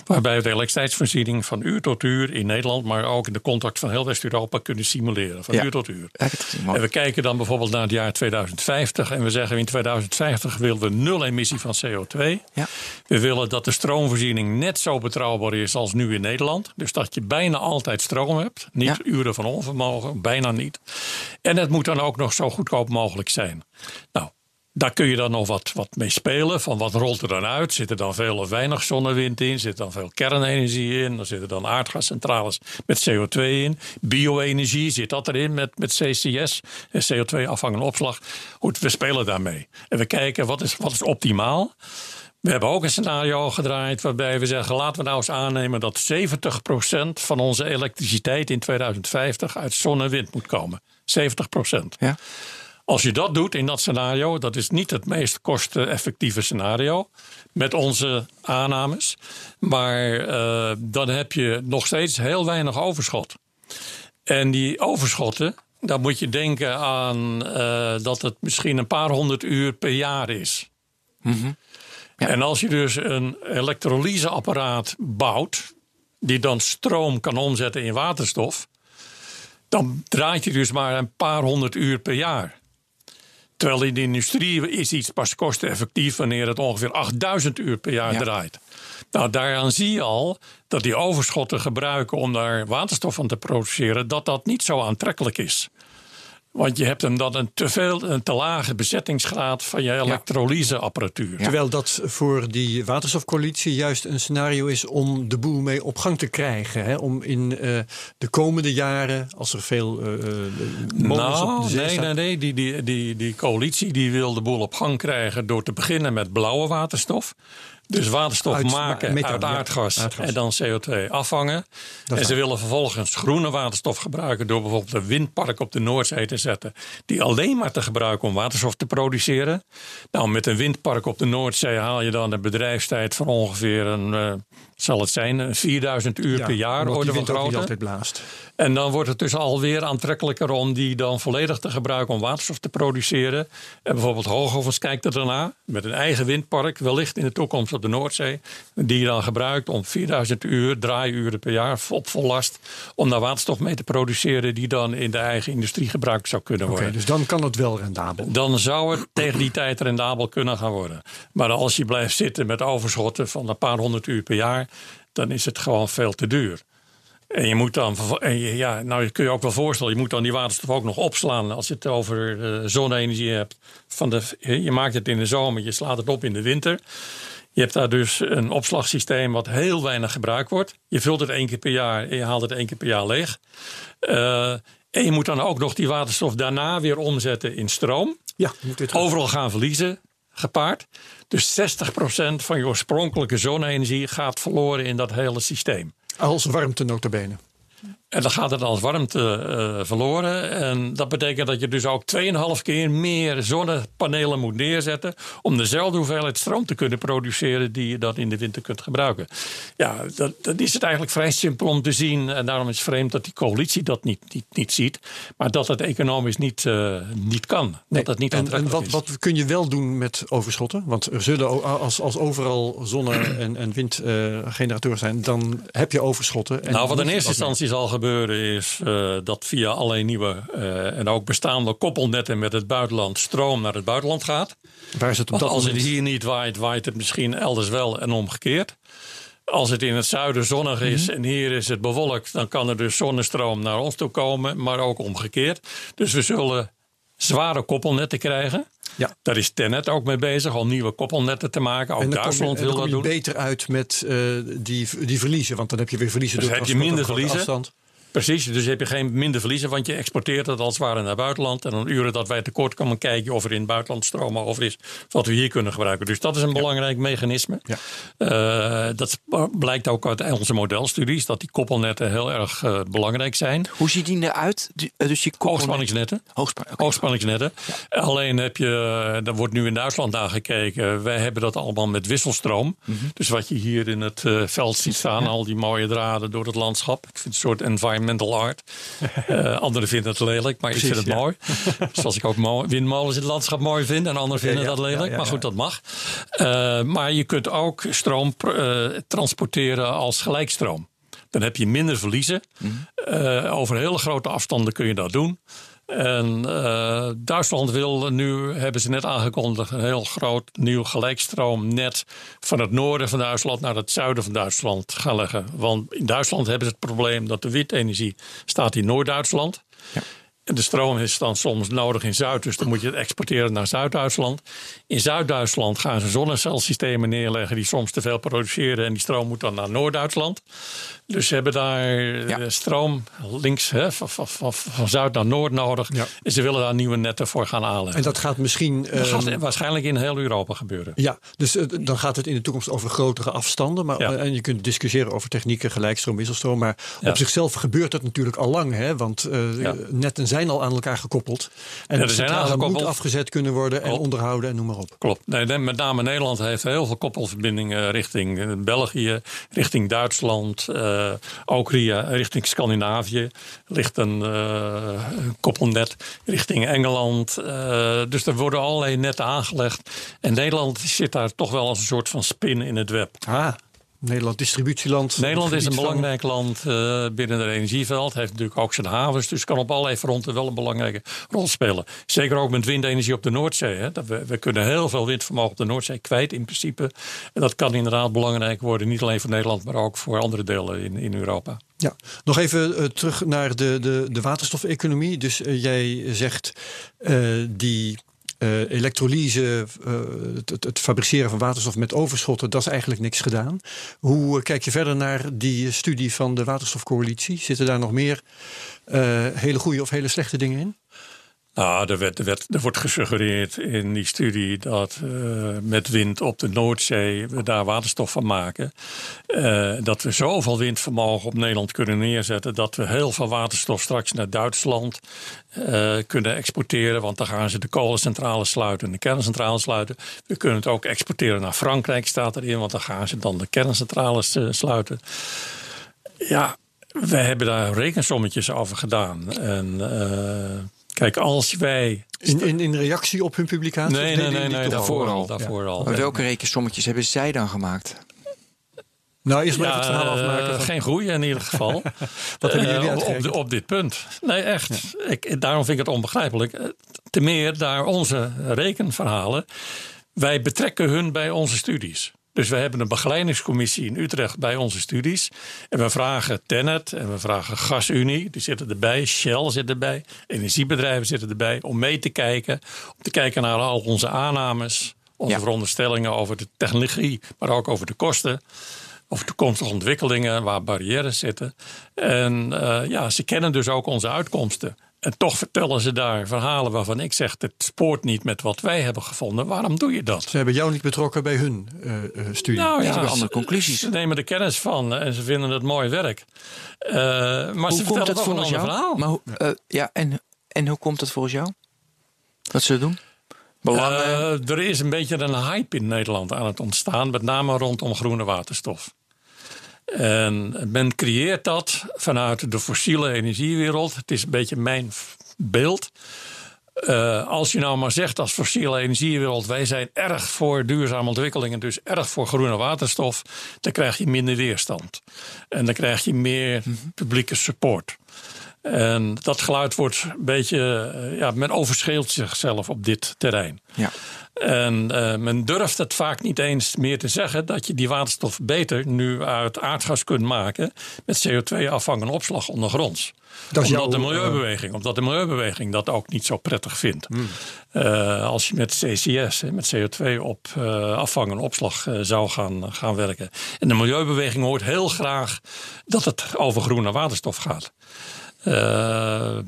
Waarbij we de elektriciteitsvoorziening van uur tot uur in Nederland, maar ook in de contact van heel West-Europa kunnen simuleren. Van Ja. uur tot uur. En we kijken dan bijvoorbeeld naar het jaar 2050 en we zeggen in 2050 willen we nul emissie van CO2. Ja. We willen dat de stroomvoorziening net zo betrouwbaar is als nu in Nederland. Dus dat je bijna altijd stroom hebt. Niet uren van onvermogen, bijna niet. En het moet dan ook nog zo goedkoop mogelijk zijn. Nou, daar kun je dan nog wat, wat mee spelen. Van wat rolt er dan uit? Zit er dan veel of weinig zonnewind in? Zit dan veel kernenergie in? Dan zitten dan aardgascentrales met CO2 in. Bio-energie, zit dat erin met, met CCS? CO2-afvangende opslag. Goed, we spelen daarmee. En we kijken wat is, wat is optimaal. We hebben ook een scenario gedraaid waarbij we zeggen: laten we nou eens aannemen dat 70% van onze elektriciteit in 2050 uit zon en wind moet komen. 70%. Ja. Als je dat doet in dat scenario, dat is niet het meest kosteneffectieve scenario met onze aannames. Maar eh, dan heb je nog steeds heel weinig overschot. En die overschotten, dan moet je denken aan eh, dat het misschien een paar honderd uur per jaar is. Ja. En als je dus een elektrolyseapparaat bouwt, die dan stroom kan omzetten in waterstof, dan draait hij dus maar een paar honderd uur per jaar. Terwijl in de industrie is iets pas kosteneffectief wanneer het ongeveer 8000 uur per jaar Ja. draait. Nou, daaraan zie je al dat die overschotten gebruiken om daar waterstof van te produceren, dat dat niet zo aantrekkelijk is. Want je hebt hem dan een te veel, een te lage bezettingsgraad van je elektrolyseapparatuur. Terwijl dat voor die waterstofcoalitie juist een scenario is om de boel mee op gang te krijgen. Hè? Om in eh, de komende jaren, als er veel eh, eh, molens op Nou, de zee nee, staan. nee, nee. Die, die, die, die coalitie die wil de boel op gang krijgen door te beginnen met blauwe waterstof. Dus waterstof Uit- maken methaan, uit ja, aardgas, en dan CO2 afvangen. Dat en ze willen vervolgens groene waterstof gebruiken door bijvoorbeeld een windpark op de Noordzee te zetten. Die alleen maar te gebruiken om waterstof te produceren. Nou, met een windpark op de Noordzee haal je dan een bedrijfstijd van ongeveer een, eh, zal het zijn, een 4000 uur Ja, per jaar. orde die van grootte. altijd blaast. En dan wordt het dus alweer aantrekkelijker om die dan volledig te gebruiken om waterstof te produceren. En bijvoorbeeld Hoogovens kijkt er daarna met een eigen windpark, wellicht in de toekomst op de Noordzee. Die je dan gebruikt om 4000 uur, draaiuren per jaar op vol last. Om daar waterstof mee te produceren die dan in de eigen industrie gebruikt zou kunnen Oké, worden. dus dan kan het wel rendabel. Dan zou het tegen die tijd rendabel kunnen gaan worden. Maar als je blijft zitten met overschotten van een paar honderd uur per jaar, dan is het gewoon veel te duur. En je moet dan, en je, ja, nou je kun je ook wel voorstellen, je moet dan die waterstof ook nog opslaan als je het over eh, zonne-energie hebt. Van de, je maakt het in de zomer, je slaat het op in de winter. Je hebt daar dus een opslagsysteem wat heel weinig gebruikt wordt. Je vult het één keer per jaar en je haalt het één keer per jaar leeg. Eh, en je moet dan ook nog die waterstof daarna weer omzetten in stroom Ja, moet overal gaan verliezen gepaard. Dus 60% van je oorspronkelijke zonne-energie gaat verloren in dat hele systeem. Als warmte notabene. En dan gaat het als warmte eh, verloren. En dat betekent dat je dus ook 2,5 keer meer zonnepanelen moet neerzetten. om dezelfde hoeveelheid stroom te kunnen produceren. die je dan in de winter kunt gebruiken. Ja, dat, dat is het eigenlijk vrij simpel om te zien. En daarom is het vreemd dat die coalitie dat niet, niet, niet ziet. Maar dat het economisch niet, eh, niet kan. Dat het niet en, en wat, is. wat kun je wel doen met overschotten? Want er zullen als, als overal zonne- en, en windgeneratoren zijn, dan heb je overschotten. En nou, wat in eerste instantie zal gebeuren is eh, dat via allerlei nieuwe eh, en ook bestaande koppelnetten met het buitenland stroom naar het buitenland gaat. Waar is het op dat als het hier niet waait, waait het misschien elders wel en omgekeerd. Als het in het zuiden zonnig is Mhm. en hier is het bewolkt, dan kan er dus zonnestroom naar ons toe komen, maar ook omgekeerd. Dus we zullen zware koppelnetten krijgen. Ja. Daar is Tenet ook mee bezig om nieuwe koppelnetten te maken. Ook Duitsland wil dat doen. beter uit met uh, die, die verliezen, want dan heb je weer verliezen dus door heb je minder verliezen. Afstand. Precies, dus heb je geen minder verliezen, want je exporteert het als het ware naar het buitenland. En dan uren dat wij tekort komen kijken of er in het buitenland stroom over is, wat we hier kunnen gebruiken. Dus dat is een belangrijk mechanisme. Ja. Uh, dat blijkt ook uit onze modelstudies, dat die koppelnetten heel erg uh, belangrijk zijn. Hoe ziet die eruit? Eh, dus die Hoogspanningsnetten. Hoogspan Hoogspanningsnetten. Ja. Alleen heb je, er wordt nu in Duitsland naar gekeken, wij hebben dat allemaal met wisselstroom. Mm -hmm. Dus wat je hier in het veld ziet staan, al die mooie draden door het landschap. Ik vind het een soort environment mental art. Uh, <laughs> anderen vinden het lelijk, maar Precies, ik vind het mooi. <laughs> Zoals ik ook windmolens in het landschap mooi vind. En anderen vinden dat lelijk, maar goed, dat mag. Uh, maar je kunt ook stroom uh, transporteren als gelijkstroom. Dan heb je minder verliezen. Mm. over hele grote afstanden kun je dat doen. En uh, Duitsland wil nu, hebben ze net aangekondigd, een heel groot nieuw gelijkstroomnet van het noorden van Duitsland naar het zuiden van Duitsland gaan leggen. Want in Duitsland hebben ze het probleem dat de windenergie staat in Noord-Duitsland. Ja. En de stroom is dan soms nodig in Zuid, dus dan moet je het exporteren naar Zuid-Duitsland. In Zuid-Duitsland gaan ze zonnecelsystemen neerleggen die soms te veel produceren en die stroom moet dan naar Noord-Duitsland. Dus ze hebben daar ja. stroom links hè, van, van, van, zuid naar noord nodig. En ze willen daar nieuwe netten voor gaan aanleggen. En dat gaat misschien. Dat gaat ehm, waarschijnlijk in heel Europa gebeuren. Ja, dus eh, dan gaat het in de toekomst over grotere afstanden. Maar, En je kunt discussiëren over technieken, gelijkstroom, wisselstroom. Maar op zichzelf gebeurt dat natuurlijk al lang. Hè? Want uh, netten zijn al aan elkaar gekoppeld. En ja, centrale moet afgezet kunnen worden en onderhouden en noem maar op. Klopt. Nee, met name Nederland heeft heel veel koppelverbindingen richting eh, België, richting Duitsland. Uh, ook richting Scandinavië ligt een uh, koppelnet richting Engeland. Uh, dus er worden allerlei netten aangelegd. En Nederland zit daar toch wel als een soort van spin in het web. Ah. Nederland distributieland. Nederland is een belangrijk land uh, binnen het energieveld. Heeft natuurlijk ook zijn havens. Dus kan op allerlei fronten wel een belangrijke rol spelen. Zeker ook met windenergie op de Noordzee. Hè. We, we, kunnen heel veel windvermogen op de Noordzee kwijt in principe. En dat kan inderdaad belangrijk worden. Niet alleen voor Nederland, maar ook voor andere delen in, in Europa. Ja, nog even uh, terug naar de, de, de waterstofeconomie. Dus uh, jij zegt die uh, elektrolyse, uh, het, het, fabriceren van waterstof met overschotten, dat is eigenlijk niks gedaan. Hoe uh, kijk je verder naar die studie van de Waterstofcoalitie? Zitten daar nog meer hele goede of hele slechte dingen in? Nou, er, er, er wordt gesuggereerd in die studie dat uh, met wind op de Noordzee we daar waterstof van maken. Uh, dat we zoveel windvermogen op Nederland kunnen neerzetten dat we heel veel waterstof straks naar Duitsland uh, kunnen exporteren. Want dan gaan ze de kolencentrales sluiten en de kerncentrales sluiten. We kunnen het ook exporteren naar Frankrijk, staat erin, want dan gaan ze dan de kerncentrales sluiten. Ja, we hebben daar rekensommetjes over gedaan. En Kijk, als wij. In, in, in reactie op hun publicatie? Nee, nee, nee, nee daarvoor al. Daarvoor al. Maar welke rekensommetjes hebben zij dan gemaakt? Nou, eerst maar even het verhaal afmaken. Geen groei in ieder geval. <laughs> Wat hebben jullie uh, op, op, dit punt. Nee, echt. Ik, daarom vind ik het onbegrijpelijk. Eh, te meer daar onze rekenverhalen. Wij betrekken hun bij onze studies. Dus we hebben een begeleidingscommissie in Utrecht bij onze studies. En we vragen Tennet en we vragen GasUnie, die zitten erbij, Shell zit erbij, energiebedrijven zitten erbij, om mee te kijken. Om te kijken naar al onze aannames, onze veronderstellingen over de technologie, maar ook over de kosten. Over toekomstige ontwikkelingen waar barrières zitten. En uh, ja, ze kennen dus ook onze uitkomsten. En toch vertellen ze daar verhalen waarvan ik zeg: het spoort niet met wat wij hebben gevonden. Waarom doe je dat? Ze hebben jou niet betrokken bij hun uh, studie. Nou ja, andere conclusies. Ze nemen er kennis van en ze vinden het mooi werk. Uh, maar hoe ze komt het volgens jou? Verhaal. Maar, uh, ja, en, en hoe komt het volgens jou? Wat ze doen? Belangen? er is een beetje een hype in Nederland aan het ontstaan, met name rondom groene waterstof. En men creëert dat vanuit de fossiele energiewereld. Het is een beetje mijn beeld. Uh, als je nou maar zegt als fossiele energiewereld, wij zijn erg voor duurzame ontwikkelingen, dus erg voor groene waterstof, dan krijg je minder weerstand. En dan krijg je meer publieke support. En dat geluid wordt een beetje, ja, men overschreeuwt zichzelf op dit terrein. Ja. En uh, men durft het vaak niet eens meer te zeggen dat je die waterstof beter nu uit aardgas kunt maken met CO2-afvang en opslag ondergronds. Dat omdat, de milieubeweging, omdat de milieubeweging dat ook niet zo prettig vindt. Hmm. Uh, als je met CCS, met CO2 op uh, afvang en opslag zou gaan, gaan werken. En de milieubeweging hoort heel graag dat het over groene waterstof gaat. Uh,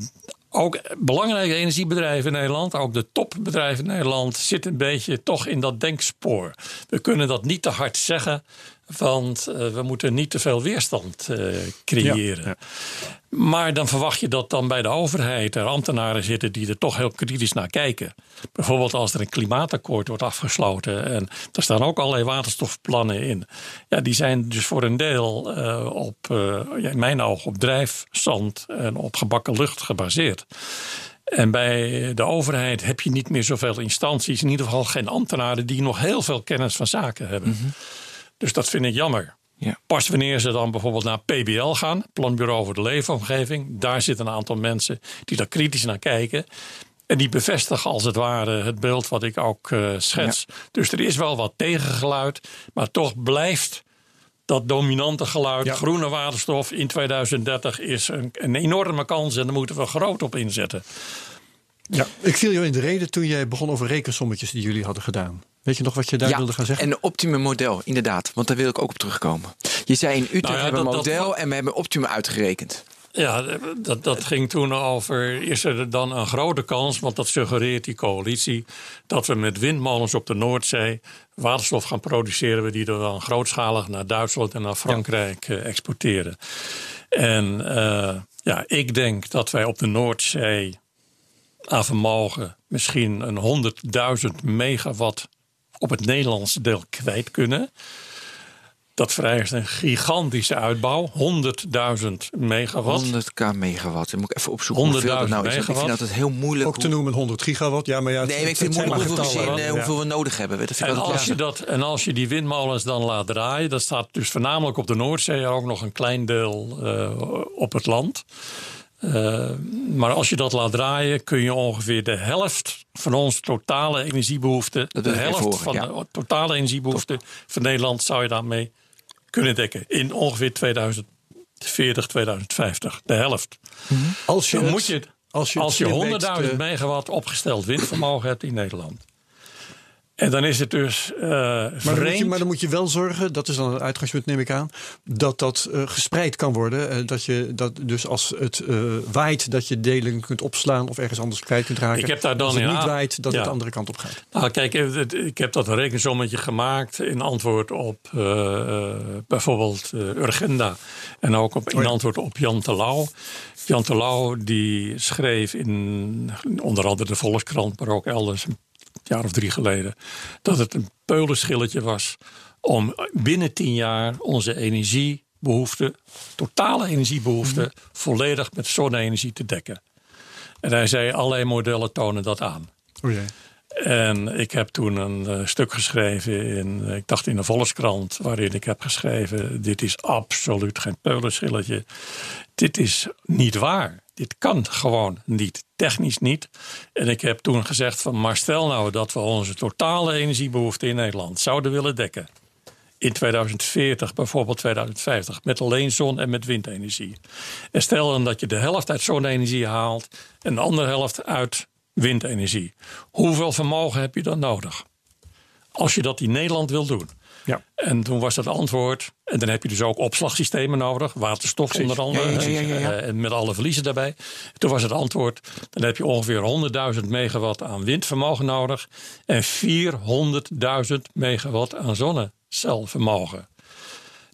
ook belangrijke energiebedrijven in Nederland, ook de topbedrijven in Nederland, zitten een beetje toch in dat denkspoor. We kunnen dat niet te hard zeggen, want uh, we moeten niet te veel weerstand uh, creëren. Ja, ja. Maar dan verwacht je dat dan bij de overheid er ambtenaren zitten die er toch heel kritisch naar kijken. Bijvoorbeeld als er een klimaatakkoord wordt afgesloten en er staan ook allerlei waterstofplannen in. Ja, die zijn dus voor een deel uh, op, in mijn ogen, op drijfzand en op gebakken lucht gebaseerd. En bij de overheid heb je niet meer zoveel instanties, in ieder geval geen ambtenaren die nog heel veel kennis van zaken hebben. Mm -hmm. Dus dat vind ik jammer. Ja. Pas wanneer ze dan bijvoorbeeld naar PBL gaan, Planbureau voor de Leefomgeving, daar zitten een aantal mensen die daar kritisch naar kijken. En die bevestigen als het ware het beeld wat ik ook uh, schets. Ja. Dus er is wel wat tegengeluid, maar toch blijft dat dominante geluid, ja. groene waterstof in 2030 is een, een, enorme kans en daar moeten we groot op inzetten. Ja, ik viel jou in de reden toen jij begon over rekensommetjes die jullie hadden gedaan. Weet je nog wat je daar ja, wilde gaan zeggen? En een optimum model, inderdaad. Want daar wil ik ook op terugkomen. Je zei in Utrecht nou ja, hebben we een model dat, en we hebben optimum uitgerekend. Ja, dat, dat ging toen over. Is er dan een grote kans, want dat suggereert die coalitie, dat we met windmolens op de Noordzee waterstof gaan produceren, die er dan grootschalig naar Duitsland en naar Frankrijk ja. exporteren. En uh, ja, ik denk dat wij op de Noordzee aan vermogen misschien een 100.000 megawatt op het Nederlandse deel kwijt kunnen. Dat vereist een gigantische uitbouw, 100.000 megawatt. 100k megawatt. Dan moet ik even opzoeken hoeveel dat nou is. Ik vind dat het heel moeilijk. Ook te noemen 100 gigawatt. Ja, maar ja, nee, ik vind het moeilijk hoeveel, zin, uh, hoeveel we nodig hebben. Dat en, als je dat, en als je die windmolens dan laat draaien, dat staat dus voornamelijk op de Noordzee, ook nog een klein deel uh, op het land. Uh, maar als je dat laat draaien, kun je ongeveer de helft van onze totale energiebehoefte, de helft voor, van ja. de totale energiebehoefte van Nederland, zou je daarmee kunnen dekken in ongeveer 2040, 2050. De helft. Mm -hmm. Als je, Dan moet je, als je, als je 100.000 megawatt opgesteld windvermogen hebt in Nederland. En dan is het dus uh, maar, dan moet je, maar dan moet je wel zorgen, dat is dan het uitgangspunt neem ik aan, dat dat uh, gespreid kan worden. Uh, dat je dat dus als het waait, dat je delen kunt opslaan of ergens anders kwijt kunt raken. Ik heb daar dan als het niet waait, dat ja. het de andere kant op gaat. Nou, kijk, ik heb dat rekensommetje gemaakt in antwoord op bijvoorbeeld Urgenda en ook op, in oh ja. antwoord op Jan Terlouw. Jan Terlouw die schreef in onder andere de Volkskrant, maar ook elders jaar of drie geleden, dat het een peulenschilletje was om binnen tien jaar onze energiebehoefte, totale energiebehoefte, mm -hmm. volledig met zonne-energie te dekken. En hij zei: allerlei modellen tonen dat aan. Oh jee. En ik heb toen een uh, stuk geschreven in, ik dacht in de Volkskrant, waarin ik heb geschreven: dit is absoluut geen peulenschilletje. Dit is niet waar. Dit kan gewoon niet, technisch niet. En ik heb toen gezegd van, maar stel nou dat we onze totale energiebehoefte in Nederland zouden willen dekken. In 2040, bijvoorbeeld 2050, met alleen zon- en met windenergie. En stel dan dat je de helft uit zonne-energie haalt en de andere helft uit windenergie. Hoeveel vermogen heb je dan nodig? Als je dat in Nederland wil doen. Ja. En toen was dat antwoord. En dan heb je dus ook opslagsystemen nodig. Waterstof Precies. onder andere. Ja, ja, ja, uh, en met alle verliezen daarbij. Toen was het antwoord. Dan heb je ongeveer 100.000 megawatt aan windvermogen nodig. En 400.000 megawatt aan zonnecelvermogen.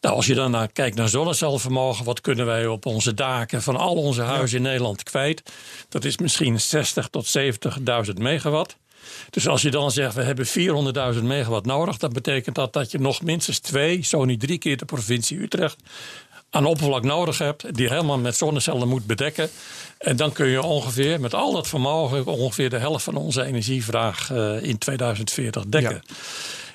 Nou, als je dan naar, kijkt naar zonnecelvermogen, wat kunnen wij op onze daken van al onze huizen in Nederland kwijt? Dat is misschien 60 tot 70.000 megawatt. Dus als je dan zegt, we hebben 400.000 megawatt nodig, dan betekent dat dat je nog minstens twee, zo niet drie keer de provincie Utrecht aan oppervlak nodig hebt, die helemaal met zonnecellen moet bedekken. En dan kun je ongeveer met al dat vermogen ongeveer de helft van onze energievraag uh, in 2040 dekken. Ja.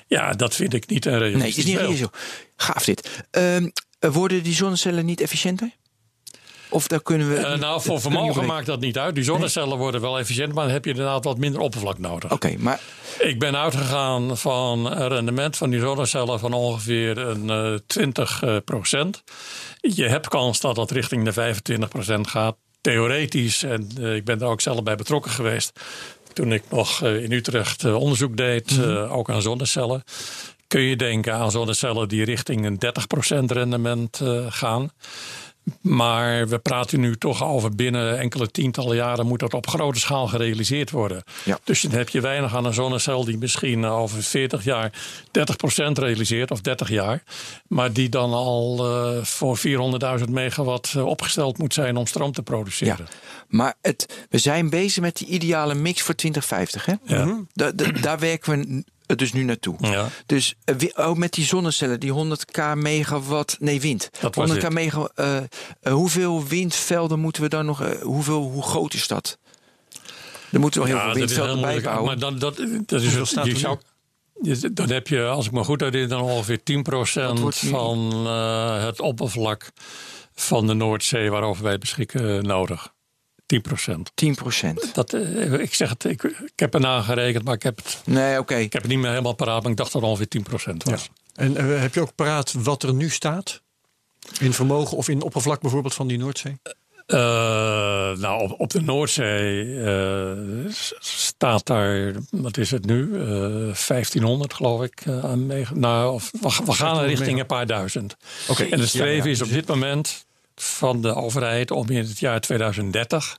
ja. dat vind ik niet een realistisch Nee, is niet realistisch. Gaaf dit. Uh, worden die zonnecellen niet efficiënter? Of daar kunnen we. Uh, nou, voor vermogen maakt dat niet uit. Die zonnecellen worden wel efficiënt, maar dan heb je inderdaad wat minder oppervlak nodig. Oké, maar. Ik ben uitgegaan van een rendement van die zonnecellen van ongeveer een uh, 20 procent. Je hebt kans dat dat richting de 25 procent gaat. Theoretisch, en uh, ik ben daar ook zelf bij betrokken geweest. Toen ik nog in Utrecht onderzoek deed, mm -hmm. ook aan zonnecellen kun je denken aan zonnecellen die richting een 30% rendement uh, gaan. Maar we praten nu toch over binnen enkele tientallen jaren moet dat op grote schaal gerealiseerd worden. Ja. Dus dan heb je weinig aan een zonnecel die misschien over 40 jaar 30% realiseert of 30 jaar. Maar die dan al uh, voor 400.000 megawatt uh, opgesteld moet zijn om stroom te produceren. Ja. Maar het, we zijn bezig met die ideale mix voor 2050. Hè? Ja. Da, da, daar werken we dus nu naartoe. Ja. Dus uh, met die zonnecellen, die 100k megawatt, nee wind. 100k megawatt. Uh, uh, hoeveel windvelden moeten we dan nog? hoeveel, hoe groot is dat? Er moeten wel heel ja, veel windvelden bij bouwen. Maar dan, dat, dat is wel staat zou, dan heb je, als ik me goed herinner, dan ongeveer 10% van het oppervlak van de Noordzee waarover wij beschikken nodig. 10 procent. 10 procent. Dat, uh, ik zeg het, ik, ik heb er nagerekend, maar ik heb het, nee, oké. ik heb het niet meer helemaal paraat, maar ik dacht dat het ongeveer 10 procent was. Ja. En uh, heb je ook paraat wat er nu staat? In vermogen of in oppervlak bijvoorbeeld van die Noordzee? Uh, nou, op, op, de Noordzee staat daar, wat is het nu? 1500 geloof ik. aan mee, nou, of, we, we gaan richting een paar duizend. Okay. En de streven ja, ja. is op dit moment van de overheid om in het jaar 2030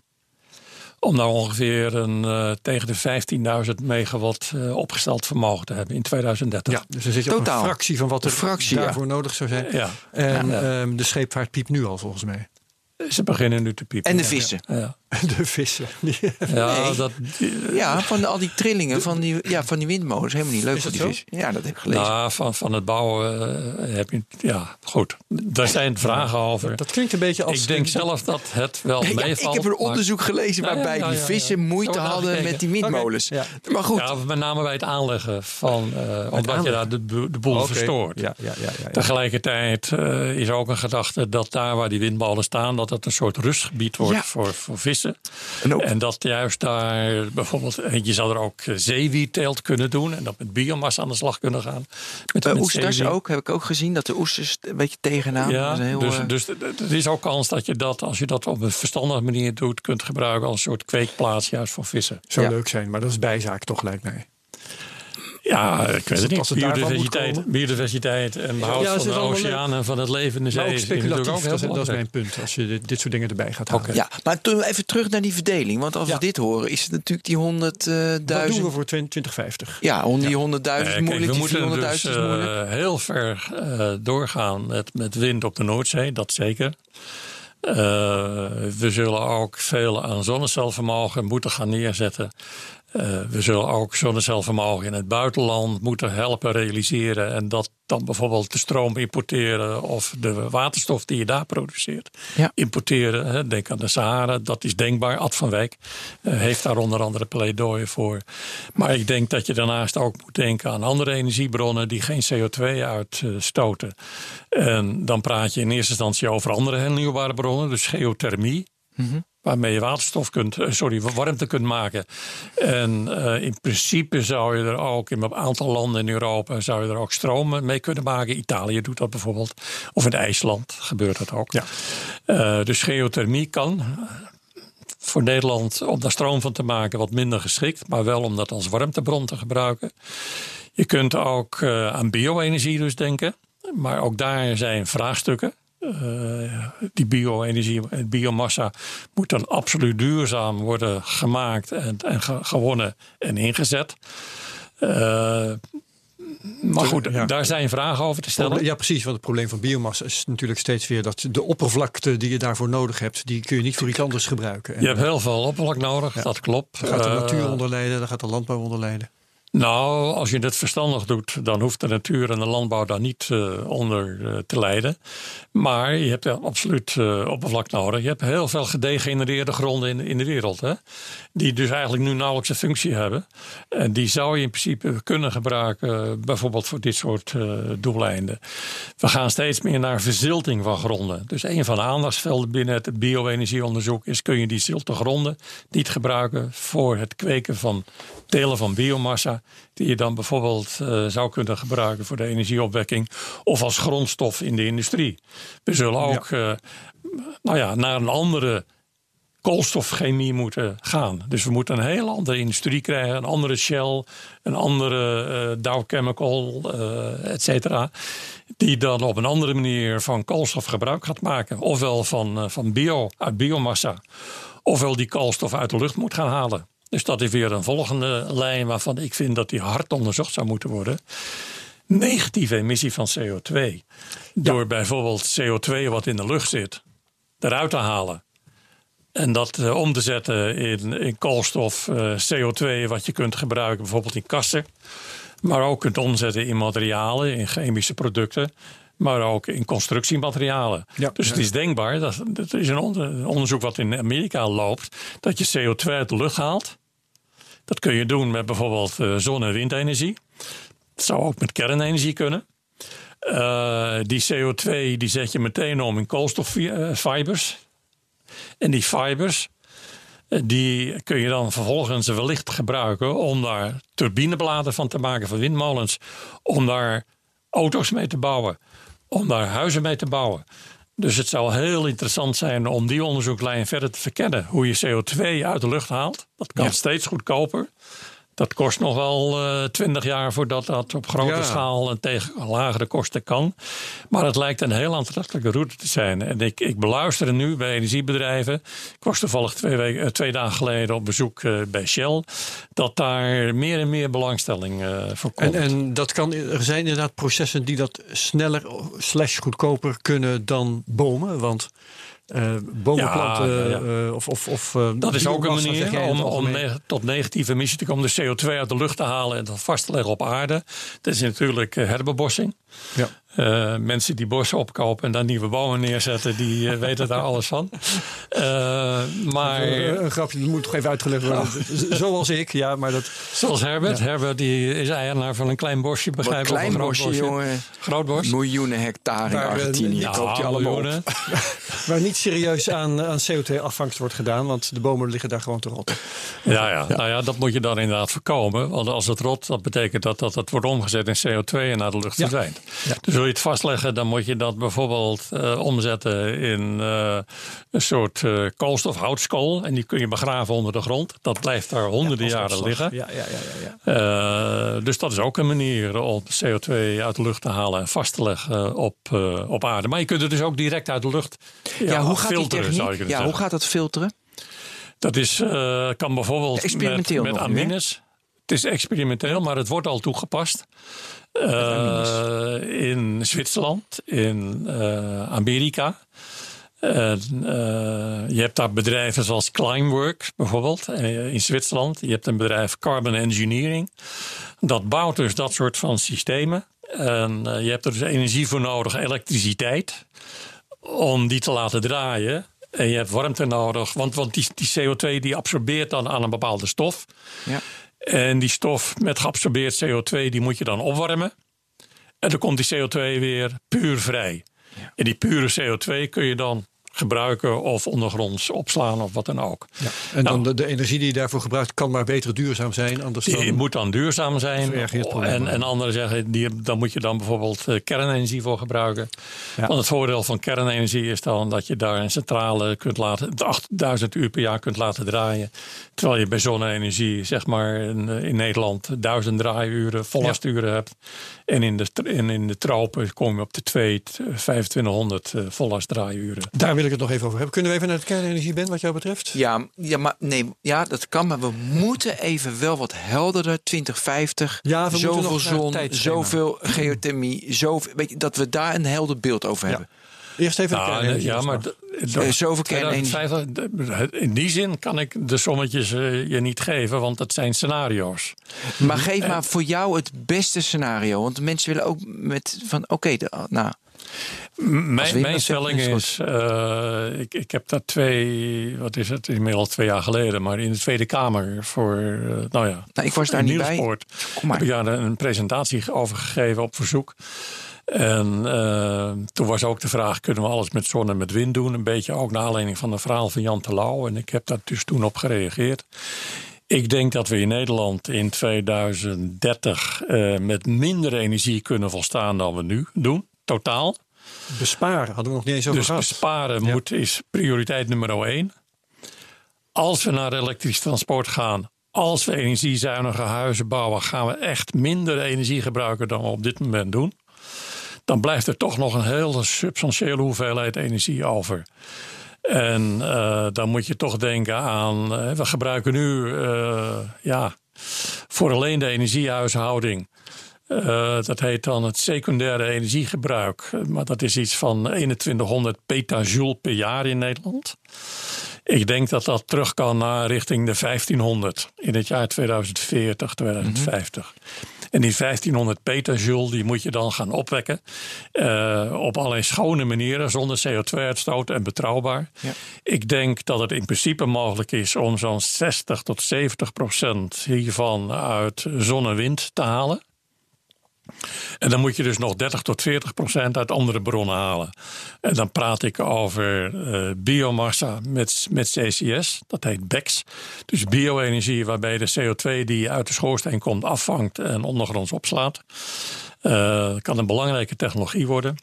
om nou ongeveer een, uh, tegen de 15.000 megawatt uh, opgesteld vermogen te hebben in 2030. Ja, dus er zit je op een fractie van wat er fractie, daarvoor ja. nodig zou zijn. Ja. En ja. Um, de scheepvaart piept nu al volgens mij. Ze beginnen nu te piepen. En de vissen. Ja. <laughs> De vissen. Ja, nee. dat, ja van al die trillingen van die, ja, van die windmolens. Helemaal niet leuk voor die vis. Ja, dat heb ik gelezen. Nou, van, van het bouwen uh, heb je... Ja, goed. Daar zijn vragen over. Dat klinkt een beetje als... Ik denk zelf dat het wel ja, meevalt. Ik heb een onderzoek gelezen waarbij die vissen moeite hadden met die windmolens. Okay. Maar goed. Ja, met name bij het aanleggen van... Uh, omdat je daar de, de boel okay. verstoort. Ja, ja, ja, ja, Tegelijkertijd uh, is ook een gedachte dat daar waar die windmolen staan... dat het een soort rustgebied wordt voor, voor vissen. En, en, dat juist daar bijvoorbeeld, je zou er ook zeewierteelt kunnen doen en dat met biomassa aan de slag kunnen gaan. Met, uh, met oesters ook, heb ik ook gezien, dat de oesters een beetje tegenaan. Ja, heel, dus, uh... dus er is ook kans dat je dat, als je dat op een verstandige manier doet, kunt gebruiken als een soort kweekplaats juist voor vissen. Zou ja. leuk zijn, maar dat is bijzaak toch, lijkt mij. Ja, ik weet het niet. Biodiversiteit, biodiversiteit en behoud ja, van de oceaan en van het leven in de zee. Ook speculatief, ook dat, dat, is mijn punt. Als je dit, dit soort dingen erbij gaat halen. Okay. Ja, maar toen even terug naar die verdeling. Want als ja. we dit horen, is het natuurlijk die 100.000... Uh, Wat doen we voor 2050? Ja, om die 100.000 uh, moeilijk. We moeten dus uh, heel ver uh, doorgaan met, met wind op de Noordzee, dat zeker. Uh, we zullen ook veel aan zonnecelvermogen moeten gaan neerzetten. Uh, we zullen ook zonnecelvermogen in het buitenland moeten helpen realiseren. En dat dan bijvoorbeeld de stroom importeren of de waterstof die je daar produceert ja. importeren. Hè. Denk aan de Sahara, dat is denkbaar. Ad van Wijk uh, heeft daar onder andere pleidooien voor. Maar ik denk dat je daarnaast ook moet denken aan andere energiebronnen die geen CO2 uitstoten. En dan praat je in eerste instantie over andere hernieuwbare bronnen, dus geothermie. Mm -hmm waarmee je waterstof kunt, eh, sorry, warmte kunt maken. En uh, in principe zou je er ook in een aantal landen in Europa zou je er ook stroom mee kunnen maken. Italië doet dat bijvoorbeeld. Of in IJsland gebeurt dat ook. Ja. Uh, dus geothermie kan voor Nederland om daar stroom van te maken wat minder geschikt, maar wel om dat als warmtebron te gebruiken. Je kunt ook uh, aan bio-energie dus denken, maar ook daar zijn vraagstukken. Uh, die bio-energie, biomassa moet dan absoluut duurzaam worden gemaakt en, en ge gewonnen en ingezet. Uh, maar goed, ja. daar zijn vragen over te stellen. Ja, precies. Want het probleem van biomassa is natuurlijk steeds weer dat de oppervlakte die je daarvoor nodig hebt, die kun je niet voor iets anders gebruiken. Je hebt heel veel oppervlak nodig, ja. dat klopt. Daar gaat de natuur onder lijden, daar gaat de landbouw onder lijden. Nou, als je het verstandig doet, dan hoeft de natuur en de landbouw daar niet uh, onder uh, te lijden. Maar je hebt absoluut uh, oppervlak nodig. Je hebt heel veel gedegenereerde gronden in, in de wereld. Hè? Die dus eigenlijk nu nauwelijks een functie hebben. En die zou je in principe kunnen gebruiken, bijvoorbeeld voor dit soort doeleinden. We gaan steeds meer naar verzilting van gronden. Dus een van de aandachtsvelden binnen het bio-energieonderzoek is: kun je die zilte gronden niet gebruiken voor het kweken van delen van biomassa, die je dan bijvoorbeeld uh, zou kunnen gebruiken voor de energieopwekking of als grondstof in de industrie. We zullen ook ja. Uh, nou ja, naar een andere koolstofchemie moeten gaan. Dus we moeten een heel andere industrie krijgen, een andere Shell, een andere uh, Dow Chemical, uh, et cetera. Die dan op een andere manier van koolstof gebruik gaat maken. Ofwel van, uh, van bio, uit biomassa. Ofwel die koolstof uit de lucht moet gaan halen. Dus dat is weer een volgende lijn waarvan ik vind dat die hard onderzocht zou moeten worden. Negatieve emissie van CO2. Door bijvoorbeeld CO2 wat in de lucht zit, eruit te halen. En dat uh, om te zetten in, in koolstof, uh, CO2, wat je kunt gebruiken bijvoorbeeld in kassen. Maar ook kunt omzetten in materialen, in chemische producten. Maar ook in constructiematerialen. Ja, dus het is denkbaar, dat, dat is een onderzoek wat in Amerika loopt, dat je CO2 uit de lucht haalt. Dat kun je doen met bijvoorbeeld uh, zon- en windenergie. Dat zou ook met kernenergie kunnen. Uh, die CO2 die zet je meteen om in koolstoffibers. En die fibers, die kun je dan vervolgens wellicht gebruiken om daar turbinebladen van te maken van windmolens. Om daar auto's mee te bouwen. Om daar huizen mee te bouwen. Dus het zou heel interessant zijn om die onderzoeklijn verder te verkennen. Hoe je CO2 uit de lucht haalt. Dat kan steeds goedkoper. Dat kost nog wel uh, twintig jaar voordat dat op grote schaal en tegen lagere kosten kan. Maar het lijkt een heel aantrekkelijke route te zijn. En ik, ik beluister nu bij energiebedrijven. Ik was toevallig twee, weken, uh, twee dagen geleden op bezoek uh, bij Shell. Dat daar meer en meer belangstelling voor komt. En, en dat kan, er zijn inderdaad processen die dat sneller slash goedkoper kunnen dan bomen. Want uh, bomenplanten ja, ja, ja. Uh, of, of, of uh, Dat is ook een manier om, om ne tot negatieve emissie te komen. De CO2 uit de lucht te halen en dat vast te leggen op aarde. Dat is natuurlijk herbebossing. Ja. Uh, mensen die bossen opkopen en daar nieuwe bomen neerzetten, die uh, <laughs> weten daar alles van. Uh, maar een grapje, dat moet toch even uitgelegd worden. Oh. <laughs> Zoals ik, ja, maar dat. Zoals Herbert. Ja. Herbert die is eigenaar van een klein bosje, begrijp ik. Een klein bosje, bosje, jongen. Groot bos. Miljoenen hectare in Argentinië. Ja, koopt die allemaal op. Waar <laughs> niet serieus aan, aan CO2-afvangst wordt gedaan, want de bomen liggen daar gewoon te rotten. Ja, ja, nou ja, dat moet je dan inderdaad voorkomen. Want als het rot, dat betekent dat dat het wordt omgezet in CO2 en naar de lucht verdwijnt. Ja. Dus wil je het vastleggen, dan moet je dat bijvoorbeeld uh, omzetten in uh, een soort uh, koolstofhoutskool. En die kun je begraven onder de grond. Dat blijft daar honderden ja, jaren liggen. Ja, ja, ja, ja, dus dat is ook een manier om CO2 uit de lucht te halen en vast te leggen op, op aarde. Maar je kunt het dus ook direct uit de lucht ja, hoe gaat filteren. Zou je ja, zeggen. hoe gaat dat filteren? Dat is, kan bijvoorbeeld met, met amines. Het is experimenteel, maar het wordt al toegepast. Uh, in Zwitserland, in uh, Amerika. Uh, je hebt daar bedrijven zoals Climework bijvoorbeeld in Zwitserland. Je hebt een bedrijf Carbon Engineering. Dat bouwt dus dat soort van systemen. En je hebt er dus energie voor nodig, elektriciteit, om die te laten draaien. En je hebt warmte nodig, want, want die, die CO2 die absorbeert dan aan een bepaalde stof. Ja. En die stof met geabsorbeerd CO2, die moet je dan opwarmen. En dan komt die CO2 weer puur vrij. Ja. En die pure CO2 kun je dan gebruiken of ondergronds opslaan of wat dan ook. Ja. En nou, dan de, de, energie die je daarvoor gebruikt kan maar beter duurzaam zijn. Anders die dan moet dan duurzaam zijn. En, en anderen zeggen, die, dan moet je dan bijvoorbeeld uh, kernenergie voor gebruiken. Ja. Want het voordeel van kernenergie is dan dat je daar een centrale kunt laten, 8000 uur per jaar kunt laten draaien. Terwijl je bij zonne-energie zeg maar in, in Nederland 1000 draaiuren, vollasturen hebt. En in de, en in de tropen kom je op de 2, 2500 uh, vollastdraaiuren. Daar wil ik het nog even over hebben. Kunnen we even naar de kernenergie, Ben, wat jou betreft? Ja, ja, maar, nee, ja, dat kan, maar we moeten even wel wat helderder. 2050, ja, we zoveel zon, zoveel geothermie, zoveel, weet je, dat we daar een helder beeld over hebben. Eerst even de ja, ja, maar uh, zoveel kernenergie. In die zin kan ik de sommetjes uh, je niet geven, want het zijn scenario's. Maar geef maar voor jou het beste scenario. Want mensen willen ook met van oké, okay, nou. Mijn, mijn stelling is, uh, ik, ik heb daar twee, wat is het, inmiddels twee jaar geleden, maar in de Tweede Kamer voor, uh, nou ja, nou, ik was daar niet bij. Kom maar. heb ik daar een presentatie over gegeven op verzoek. En uh, toen was ook de vraag: kunnen we alles met zon en met wind doen? Een beetje ook naar aanleiding van het verhaal van Jan Terlouw. En ik heb daar dus toen op gereageerd. Ik denk dat we in Nederland in 2030 uh, met minder energie kunnen volstaan dan we nu doen, totaal. Besparen hadden we nog niet eens over dus gehad. besparen moet, is prioriteit nummer één. Als we naar elektrisch transport gaan, als we energiezuinige huizen bouwen, gaan we echt minder energie gebruiken dan we op dit moment doen. Dan blijft er toch nog een hele substantiële hoeveelheid energie over. En uh, dan moet je toch denken aan, uh, we gebruiken nu uh, ja, voor alleen de energiehuishouding uh, dat heet dan het secundaire energiegebruik. Maar dat is iets van 2100 petajoule per jaar in Nederland. Ik denk dat dat terug kan naar richting de 1500 in het jaar 2040, 2050. En die 1500 petajoule die moet je dan gaan opwekken. Uh, op allerlei schone manieren, zonder CO2-uitstoot en betrouwbaar. Ja. Ik denk dat het in principe mogelijk is om zo'n 60 tot 70 procent hiervan uit zon en wind te halen. En dan moet je dus nog 30 tot 40 procent uit andere bronnen halen. En dan praat ik over uh, biomassa met, met CCS, dat heet BECS. Dus bio-energie waarbij de CO2 die uit de schoorsteen komt afvangt en ondergronds opslaat. Uh, kan een belangrijke technologie worden.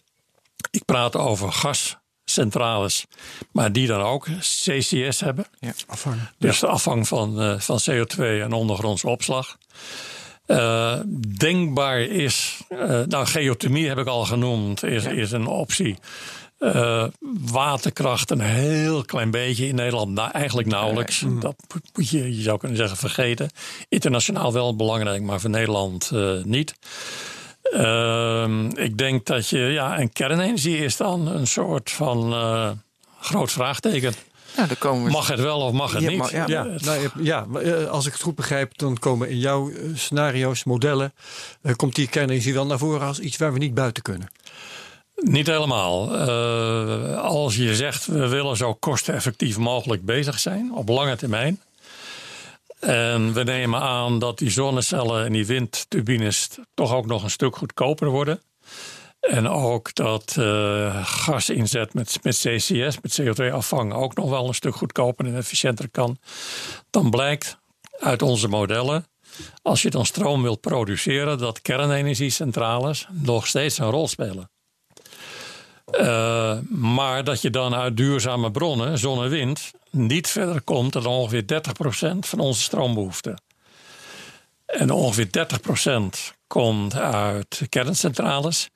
Ik praat over gascentrales, maar die dan ook CCS hebben. Ja, afvang. Dus de afvang van, uh, van CO2 en ondergrondse opslag. Uh, denkbaar is, uh, nou geothermie heb ik al genoemd, is, is een optie. Uh, waterkracht een heel klein beetje in Nederland, nou, eigenlijk nauwelijks. Mm. Dat moet je, je zou kunnen zeggen, vergeten. Internationaal wel belangrijk, maar voor Nederland niet. Ehm, ik denk dat je, ja, en kernenergie is dan een soort van groot vraagteken. Ja, dan komen we... Mag het wel of mag het niet? ja, ja, nou, ja, eh, als ik het goed begrijp, dan komen in jouw eh, scenario's, modellen, uh, komt die kernenergie wel naar voren als iets waar we niet buiten kunnen. Niet helemaal. Uh, als je zegt we willen zo kosteneffectief mogelijk bezig zijn op lange termijn. En we nemen aan dat die zonnecellen en die windturbines toch ook nog een stuk goedkoper worden. En ook dat uh, gas inzet met, met CCS, met CO2-afvang, ook nog wel een stuk goedkoper en efficiënter kan. Dan blijkt uit onze modellen, als je dan stroom wilt produceren, dat kernenergiecentrales nog steeds een rol spelen. Uh, maar dat je dan uit duurzame bronnen, zon en wind, niet verder komt dan ongeveer 30% van onze stroombehoefte. En ongeveer 30% komt uit kerncentrales.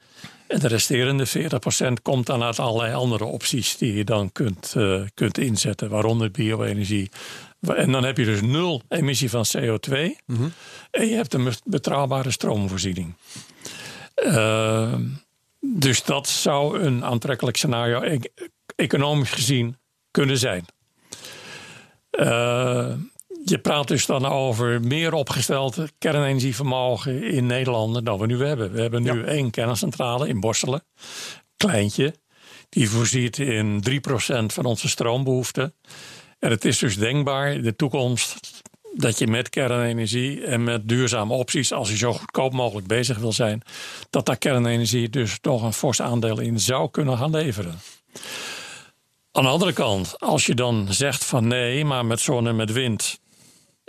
En de resterende 40% komt dan uit allerlei andere opties die je dan kunt, uh, kunt inzetten, waaronder bio-energie. En dan heb je dus nul emissie van CO2 mm en je hebt een betrouwbare stroomvoorziening. Uh, dus dat zou een aantrekkelijk scenario e economisch gezien kunnen zijn. Uh, je praat dus dan over meer opgesteld kernenergievermogen in Nederland dan we nu hebben. We hebben nu één kerncentrale in Borselen, kleintje. Die voorziet in 3% van onze stroombehoeften. En het is dus denkbaar in de toekomst dat je met kernenergie en met duurzame opties, als je zo goedkoop mogelijk bezig wil zijn, dat daar kernenergie dus toch een fors aandeel in zou kunnen gaan leveren. Aan de andere kant, als je dan zegt van nee, maar met zon en met wind,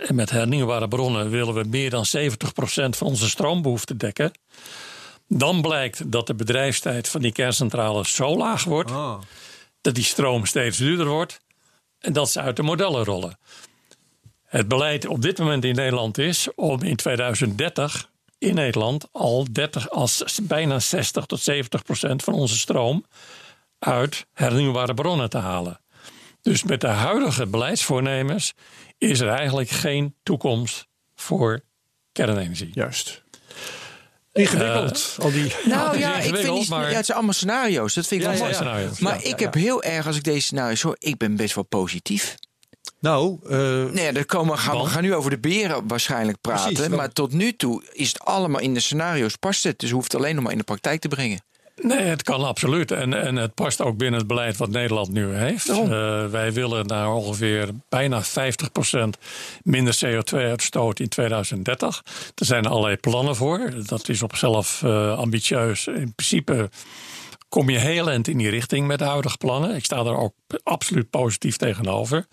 en met hernieuwbare bronnen willen we meer dan 70% van onze stroombehoefte dekken. Dan blijkt dat de bedrijfstijd van die kerncentrales zo laag wordt oh. dat die stroom steeds duurder wordt en dat ze uit de modellen rollen. Het beleid op dit moment in Nederland is om in 2030 in Nederland al 30, als bijna 60 tot 70 procent van onze stroom uit hernieuwbare bronnen te halen. Dus met de huidige beleidsvoornemers is er eigenlijk geen toekomst voor kernenergie. Juist. Ingewikkeld. al die, <laughs> nou ja, ik vind die, maar... ja, het zijn allemaal scenario's. Dat vind ik wel mooi. Maar ik heb heel erg, als ik deze scenario's hoor, ik ben best wel positief. Nou, uh, nee, er komen, gaan, we gaan nu over de beren waarschijnlijk praten. maar tot nu toe is het allemaal in de scenario's past het. Dus hoeft het alleen nog maar in de praktijk te brengen. Nee, het kan absoluut. En, en het past ook binnen het beleid wat Nederland nu heeft. Uh, wij willen naar ongeveer bijna 50% minder CO2-uitstoot in 2030. Er zijn allerlei plannen voor. Dat is op zichzelf uh, ambitieus. In principe kom je heel eind in die richting met de huidige plannen. Ik sta daar ook absoluut positief tegenover.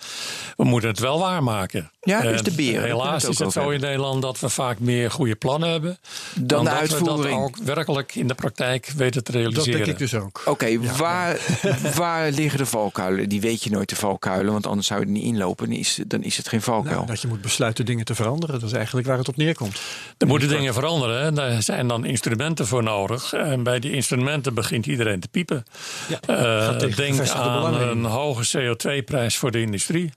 We moeten het wel waarmaken. Ja, is de beer. Helaas is het zo in Nederland dat we vaak meer goede plannen hebben. Dan, de uitvoering. we dat ook werkelijk in de praktijk weten te realiseren. Dat denk ik dus ook. Oké, waar, <laughs> waar liggen de valkuilen? Die weet je nooit de valkuilen, want anders zou je er niet inlopen. Dan is, dan is het geen valkuil. Nou, dat je moet besluiten dingen te veranderen. Dat is eigenlijk waar het op neerkomt. Er moeten dingen veranderen. En daar zijn dan instrumenten voor nodig. En bij die instrumenten begint iedereen te piepen. Ja, uh, denk aan een hoge CO2-prijs voor de industrie.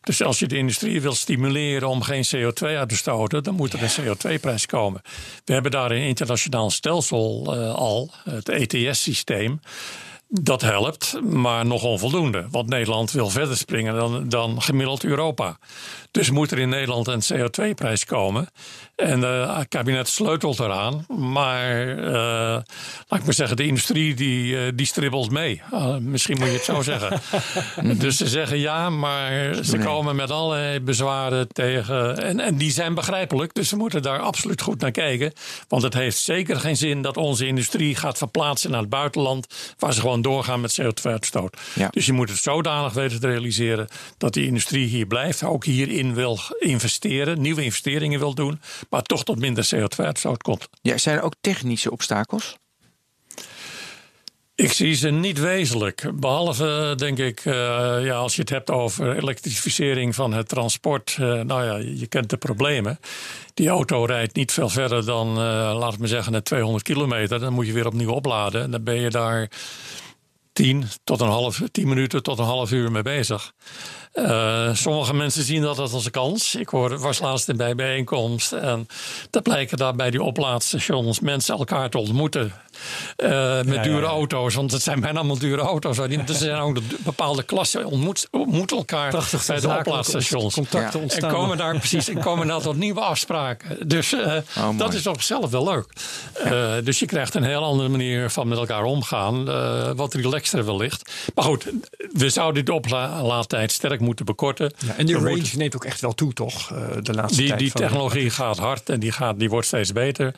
Dus als je de industrie wil stimuleren om geen CO2 uit te stoten, dan moet er een CO2-prijs komen. We hebben daar een internationaal stelsel uh, al, het ETS-systeem. Dat helpt, maar nog onvoldoende. Want Nederland wil verder springen dan, dan gemiddeld Europa. Dus moet er in Nederland een CO2-prijs komen. En uh, het kabinet sleutelt eraan. Maar uh, laat ik maar zeggen, de industrie die, uh, die stribbelt mee. misschien moet je het zo zeggen. <laughs> dus ze zeggen ja, maar ze komen met allerlei bezwaren tegen. En, en die zijn begrijpelijk. Dus we moeten daar absoluut goed naar kijken. Want het heeft zeker geen zin dat onze industrie gaat verplaatsen naar het buitenland. Waar ze gewoon doorgaan met CO2-uitstoot. Ja. Dus je moet het zodanig weten te realiseren dat die industrie hier blijft. Ook hierin wil investeren, nieuwe investeringen wil doen maar toch tot minder CO2-uitstoot komt. Ja, zijn er ook technische obstakels? Ik zie ze niet wezenlijk. Behalve, denk ik, uh, ja, als je het hebt over elektrificering van het transport. Uh, nou ja, je kent de problemen. Die auto rijdt niet veel verder dan, uh, laat ik maar zeggen, net 200 kilometer. Dan moet je weer opnieuw opladen. En dan ben je daar 10 tot een half, 10 minuten tot een half uur mee bezig. Uh, sommige mensen zien dat als een kans. Ik hoor, was laatst bij bijeenkomst. En dat blijken daar bij die oplaadstations mensen elkaar te ontmoeten. Uh, met dure auto's, want het zijn bijna allemaal dure auto's. Er zijn ook bepaalde klassen ontmoet, ontmoeten elkaar Prachtig, bij de oplaadstations. Contacten ontstaan. En komen daar precies en komen daar tot nieuwe afspraken. Dus uh, oh, dat is op zichzelf wel leuk. Uh, dus je krijgt een heel andere manier van met elkaar omgaan. wat relaxter wellicht. Maar goed, we zouden de oplaadtijd sterk moeten bekorten. Ja, en die range neemt ook echt wel toe, toch? de laatste die, tijd die technologie gaat hard en die, gaat, die wordt steeds beter.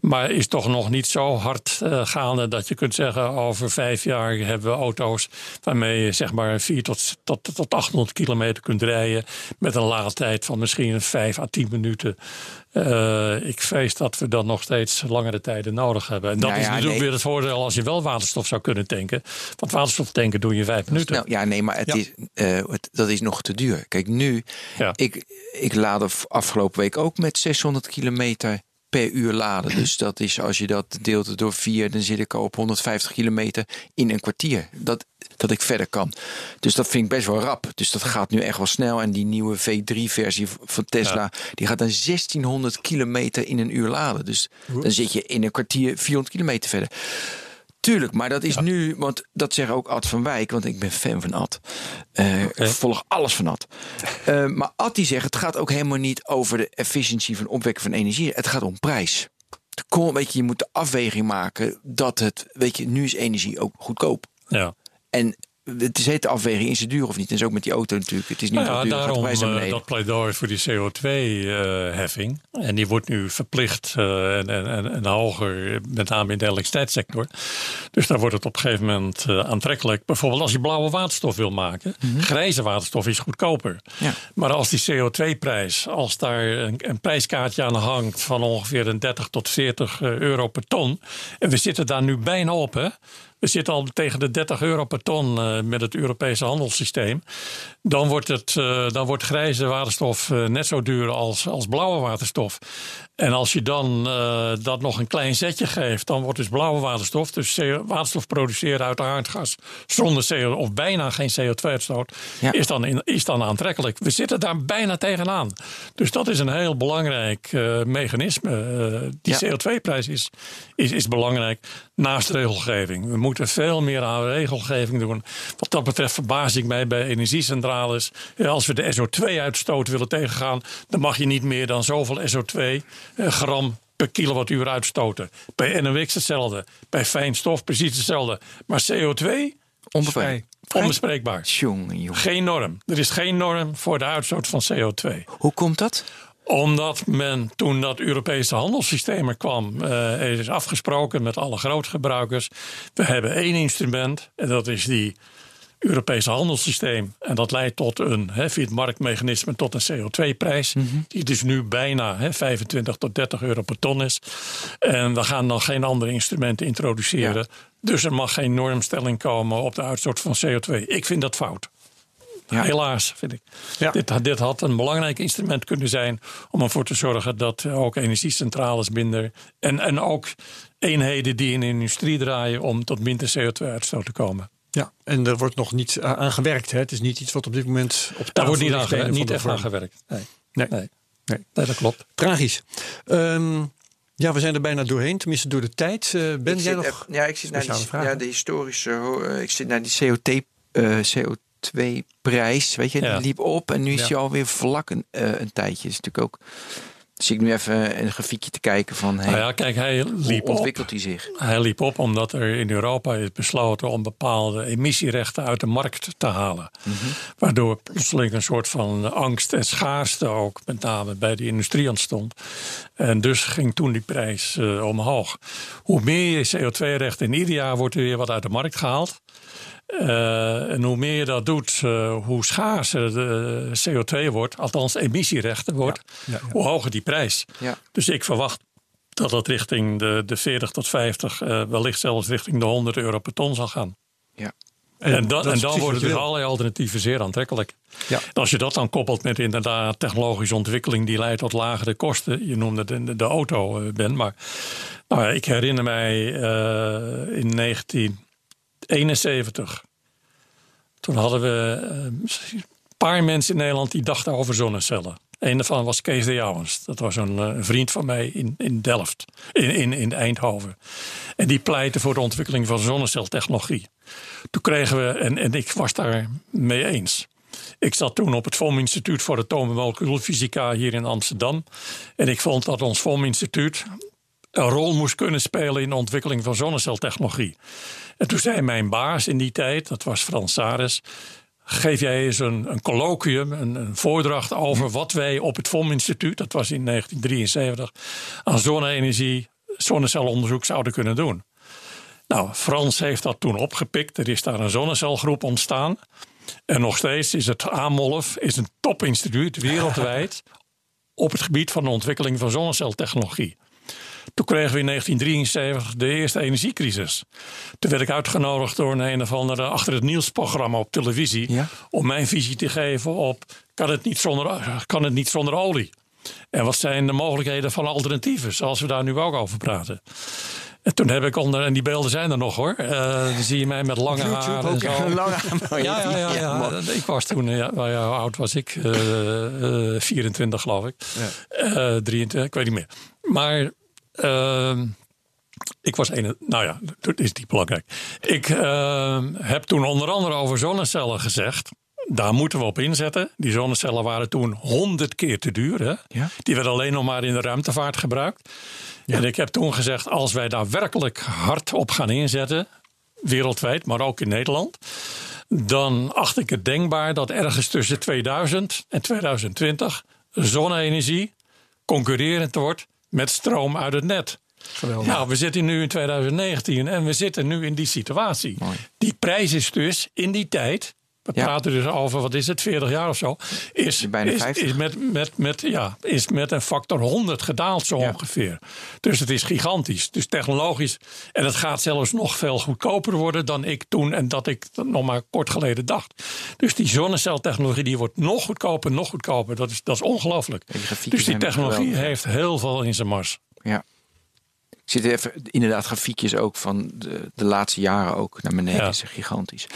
Maar is toch nog niet zo hard uh, gaande dat je kunt zeggen over vijf jaar hebben we auto's waarmee je zeg maar 4 tot, tot, tot 800 kilometer kunt rijden met een laadtijd van misschien 5 à 10 minuten. Uh, ik vrees dat we dan nog steeds langere tijden nodig hebben. En dat nou is natuurlijk weer het voordeel als je wel waterstof zou kunnen tanken. Want waterstof tanken doe je vijf minuten. Nou, ja, nee, maar het Is, uh, het, dat is nog te duur. Kijk, nu, ja. ik, ik laadde afgelopen week ook met 600 kilometer per uur laden. Dus dat is als je dat deelt door vier, dan zit ik al op 150 kilometer in een kwartier. Dat, dat ik verder kan. Dus dat vind ik best wel rap. Dus dat gaat nu echt wel snel. En die nieuwe V3-versie van Tesla, die gaat dan 1600 kilometer in een uur laden. Dus dan zit je in een kwartier 400 kilometer verder. Tuurlijk, maar dat is nu, want dat zegt ook Ad van Wijk, want ik ben fan van Ad. Uh, Ik volg alles van Ad. Uh, <laughs> maar Ad die zegt, het gaat ook helemaal niet over de efficiëntie van opwekken van energie. Het gaat om prijs. Kom, weet je, je moet de afweging maken dat het, weet je, nu is energie ook goedkoop. Ja. En het is de afweging, is het duur of niet? En zo ook met die auto natuurlijk. Het is niet nou ja, duur, daarom uh, dat pleidooi voor die CO2-heffing. Uh, en die wordt nu verplicht uh, en, en, en, hoger, met name in de elektriciteitssector. Dus daar wordt het op een gegeven moment aantrekkelijk. Bijvoorbeeld als je blauwe waterstof wil maken. Mm -hmm. Grijze waterstof is goedkoper. Ja. Maar als die CO2-prijs, als daar een, een, prijskaartje aan hangt van ongeveer een 30 tot 40 euro per ton. En we zitten daar nu bijna op, hè? We zitten al tegen de 30 euro per ton uh, met het Europese handelssysteem. Dan wordt, het, uh, dan wordt grijze waterstof uh, net zo duur als, als blauwe waterstof. En als je dan uh, dat nog een klein zetje geeft, dan wordt dus blauwe waterstof, dus waterstof produceren uit aardgas zonder CO of bijna geen CO2-uitstoot, is, dan is dan aantrekkelijk. We zitten daar bijna tegenaan. Dus dat is een heel belangrijk uh, mechanisme. Uh, die CO2-prijs is, is, is belangrijk naast regelgeving. We moeten veel meer aan regelgeving doen. Wat dat betreft verbaas ik mij bij energiecentrales. Als we de SO2-uitstoot willen tegengaan, dan mag je niet meer dan zoveel SO2 eh, gram per kilowattuur uitstoten. Bij NOx hetzelfde. Bij fijnstof precies hetzelfde. Maar CO2 onbespreekbaar. Geen norm. Er is geen norm voor de uitstoot van CO2. Hoe komt dat? Omdat men toen dat Europese handelssysteem er kwam, uh, is afgesproken met alle grootgebruikers. We hebben één instrument en dat is die Europese handelssysteem. En dat leidt tot een, hè, via het marktmechanisme, tot een CO2-prijs. Mhm. Die dus nu bijna hè, 25 tot 30 euro per ton is. En we gaan dan geen andere instrumenten introduceren. Dus er mag geen normstelling komen op de uitstoot van CO2. Ik vind dat fout. Ja. Helaas, vind ik. Ja. Dit, dit, had een belangrijk instrument kunnen zijn om ervoor te zorgen dat ook energiecentrales minder. En, en ook eenheden die in de industrie draaien om tot minder CO2-uitstoot te komen. Ja, en er wordt nog niet aan gewerkt. Hè? Het is niet iets wat op dit moment op tafel Daar wordt niet, aan gewerkt, niet echt aan gewerkt. Nee. Nee. nee. nee. dat klopt. Tragisch. Um, ja, we zijn er bijna doorheen, tenminste door de tijd. Uh, ben jij nog? Ja, ik zit naar die, ja, de historische. Uh, ik zit naar die COT, uh, CO2-prijs. Weet je, die liep op en nu is hij alweer vlak een, een tijdje. is natuurlijk ook dus ik nu even een grafiekje te kijken van hey, nou ja, kijk, hij liep hoe ontwikkelt hij zich? Hij liep op omdat er in Europa is besloten om bepaalde emissierechten uit de markt te halen. Mhm. Waardoor plotseling een soort van angst en schaarste ook met name bij de industrie ontstond. En dus ging toen die prijs uh, omhoog. Hoe meer je CO2-rechten in ieder jaar wordt er weer wat uit de markt gehaald. Uh, en hoe meer je dat doet, uh, hoe schaarser de CO2 wordt, althans emissierechten wordt, ja, hoe hoger die prijs. Dus ik verwacht dat dat richting de, de 40 tot 50, uh, wellicht zelfs richting de 100 euro per ton zal gaan. Ja. En, en, dan, en dan worden dus allerlei alternatieven zeer aantrekkelijk. Ja. als je dat dan koppelt met inderdaad technologische ontwikkeling die leidt tot lagere kosten. Je noemde de, de auto, Ben, maar nou, ik herinner mij in 19 71. Toen hadden we eh, een paar mensen in Nederland die dachten over zonnecellen. Een daarvan was Kees de Jouwens. Dat was een, eh, vriend van mij in, in Delft, in, in, in Eindhoven. En die pleitte voor de ontwikkeling van zonneceltechnologie. Toen kregen we, en, en ik was daar mee eens. Ik zat toen op het VOM Instituut voor Atoom- hier in Amsterdam. En ik vond dat ons VOM Instituut een rol moest kunnen spelen in de ontwikkeling van zonneceltechnologie. En toen zei mijn baas in die tijd, dat was Frans Saris, geef jij eens een, een colloquium, een, een, voordracht over wat wij op het VOM Instituut, dat was in 1973, aan zonne-energie, zonnecelonderzoek zouden kunnen doen. Nou, Frans heeft dat toen opgepikt. Er is daar een zonnecelgroep ontstaan. En nog steeds is het AMOLF is een topinstituut wereldwijd <laughs> op het gebied van de ontwikkeling van zonneceltechnologie. Toen kregen we in 1973 de eerste energiecrisis. Toen werd ik uitgenodigd door een, een of andere achter het nieuwsprogramma op televisie. Om mijn visie te geven op kan het niet zonder, kan het niet zonder olie? En wat zijn de mogelijkheden van alternatieven, zoals we daar nu ook over praten. En toen heb ik onder, en die beelden zijn er nog hoor. Uh, dan zie je mij met lange haar. En zo. Lange <laughs> ja, ja, ja, ja, Ik was toen, ja, nou ja, hoe oud was ik? Uh, uh, 24 geloof ik. Ja. 23, eh, ik weet niet meer. Maar Ehm, ik was een. Nou ja, dat is niet belangrijk. Ik uh, heb toen onder andere over zonnecellen gezegd. Daar moeten we op inzetten. Die zonnecellen waren toen honderd keer te duur. Hè? Ja? Die werden alleen nog maar in de ruimtevaart gebruikt. Ja. En ik heb toen gezegd: als wij daar werkelijk hard op gaan inzetten, wereldwijd, maar ook in Nederland, dan acht ik het denkbaar dat ergens tussen 2000 en 2020 zonne-energie concurrerend wordt met stroom uit het net. Geweldig. Nou, we zitten nu in 2019 en we zitten nu in die situatie. Die prijs is dus in die tijd we praten dus over, wat is het, 40 jaar of zo, is, Bijna is, 50. is, met, met, met, ja, is met een factor 100 gedaald zo ongeveer. Dus het is gigantisch. Dus technologisch. En het gaat zelfs nog veel goedkoper worden dan ik toen en dat ik nog maar kort geleden dacht. Dus die zonneceltechnologie die wordt nog goedkoper, nog goedkoper. Dat is, dat is ongelooflijk. Dus die technologie heeft heel veel in zijn mars. Ja. Ik zit even, inderdaad, grafiekjes ook van de, de laatste jaren ook naar beneden. Ja. Dat is gigantisch.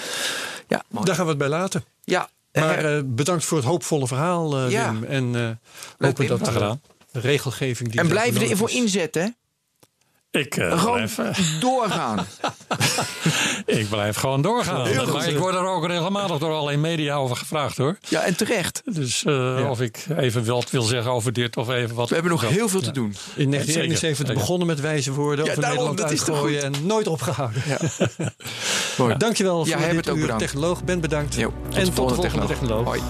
Ja, mooi. Daar gaan we het bij laten. ja, Maar eh, bedankt voor het hoopvolle verhaal, eh, Ja. Wim. En eh hopen dat de regelgeving die en blijven ervoor inzetten. Ik, eh, Gewoon blijf, eh, <laughs> doorgaan. ik blijf gewoon doorgaan. Heel goed. maar ik word er ook regelmatig door allerlei media over gevraagd hoor. Ja, en terecht. Dus eh, of ik even wat wil zeggen over dit of even wat. We hebben nog Ja. heel veel te doen. In 1971 Zeker. begonnen met wijze woorden Ja, over daarom, Nederland dat uitgooien en nooit opgehouden. <laughs> Mooi. Dankjewel Ja, voor dit ook uur. bedankt. Technoloog, ben bedankt. Jo, en tot de volgende technoloog. Hoi.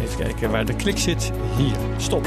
Even kijken waar de klik zit. Hier, stop.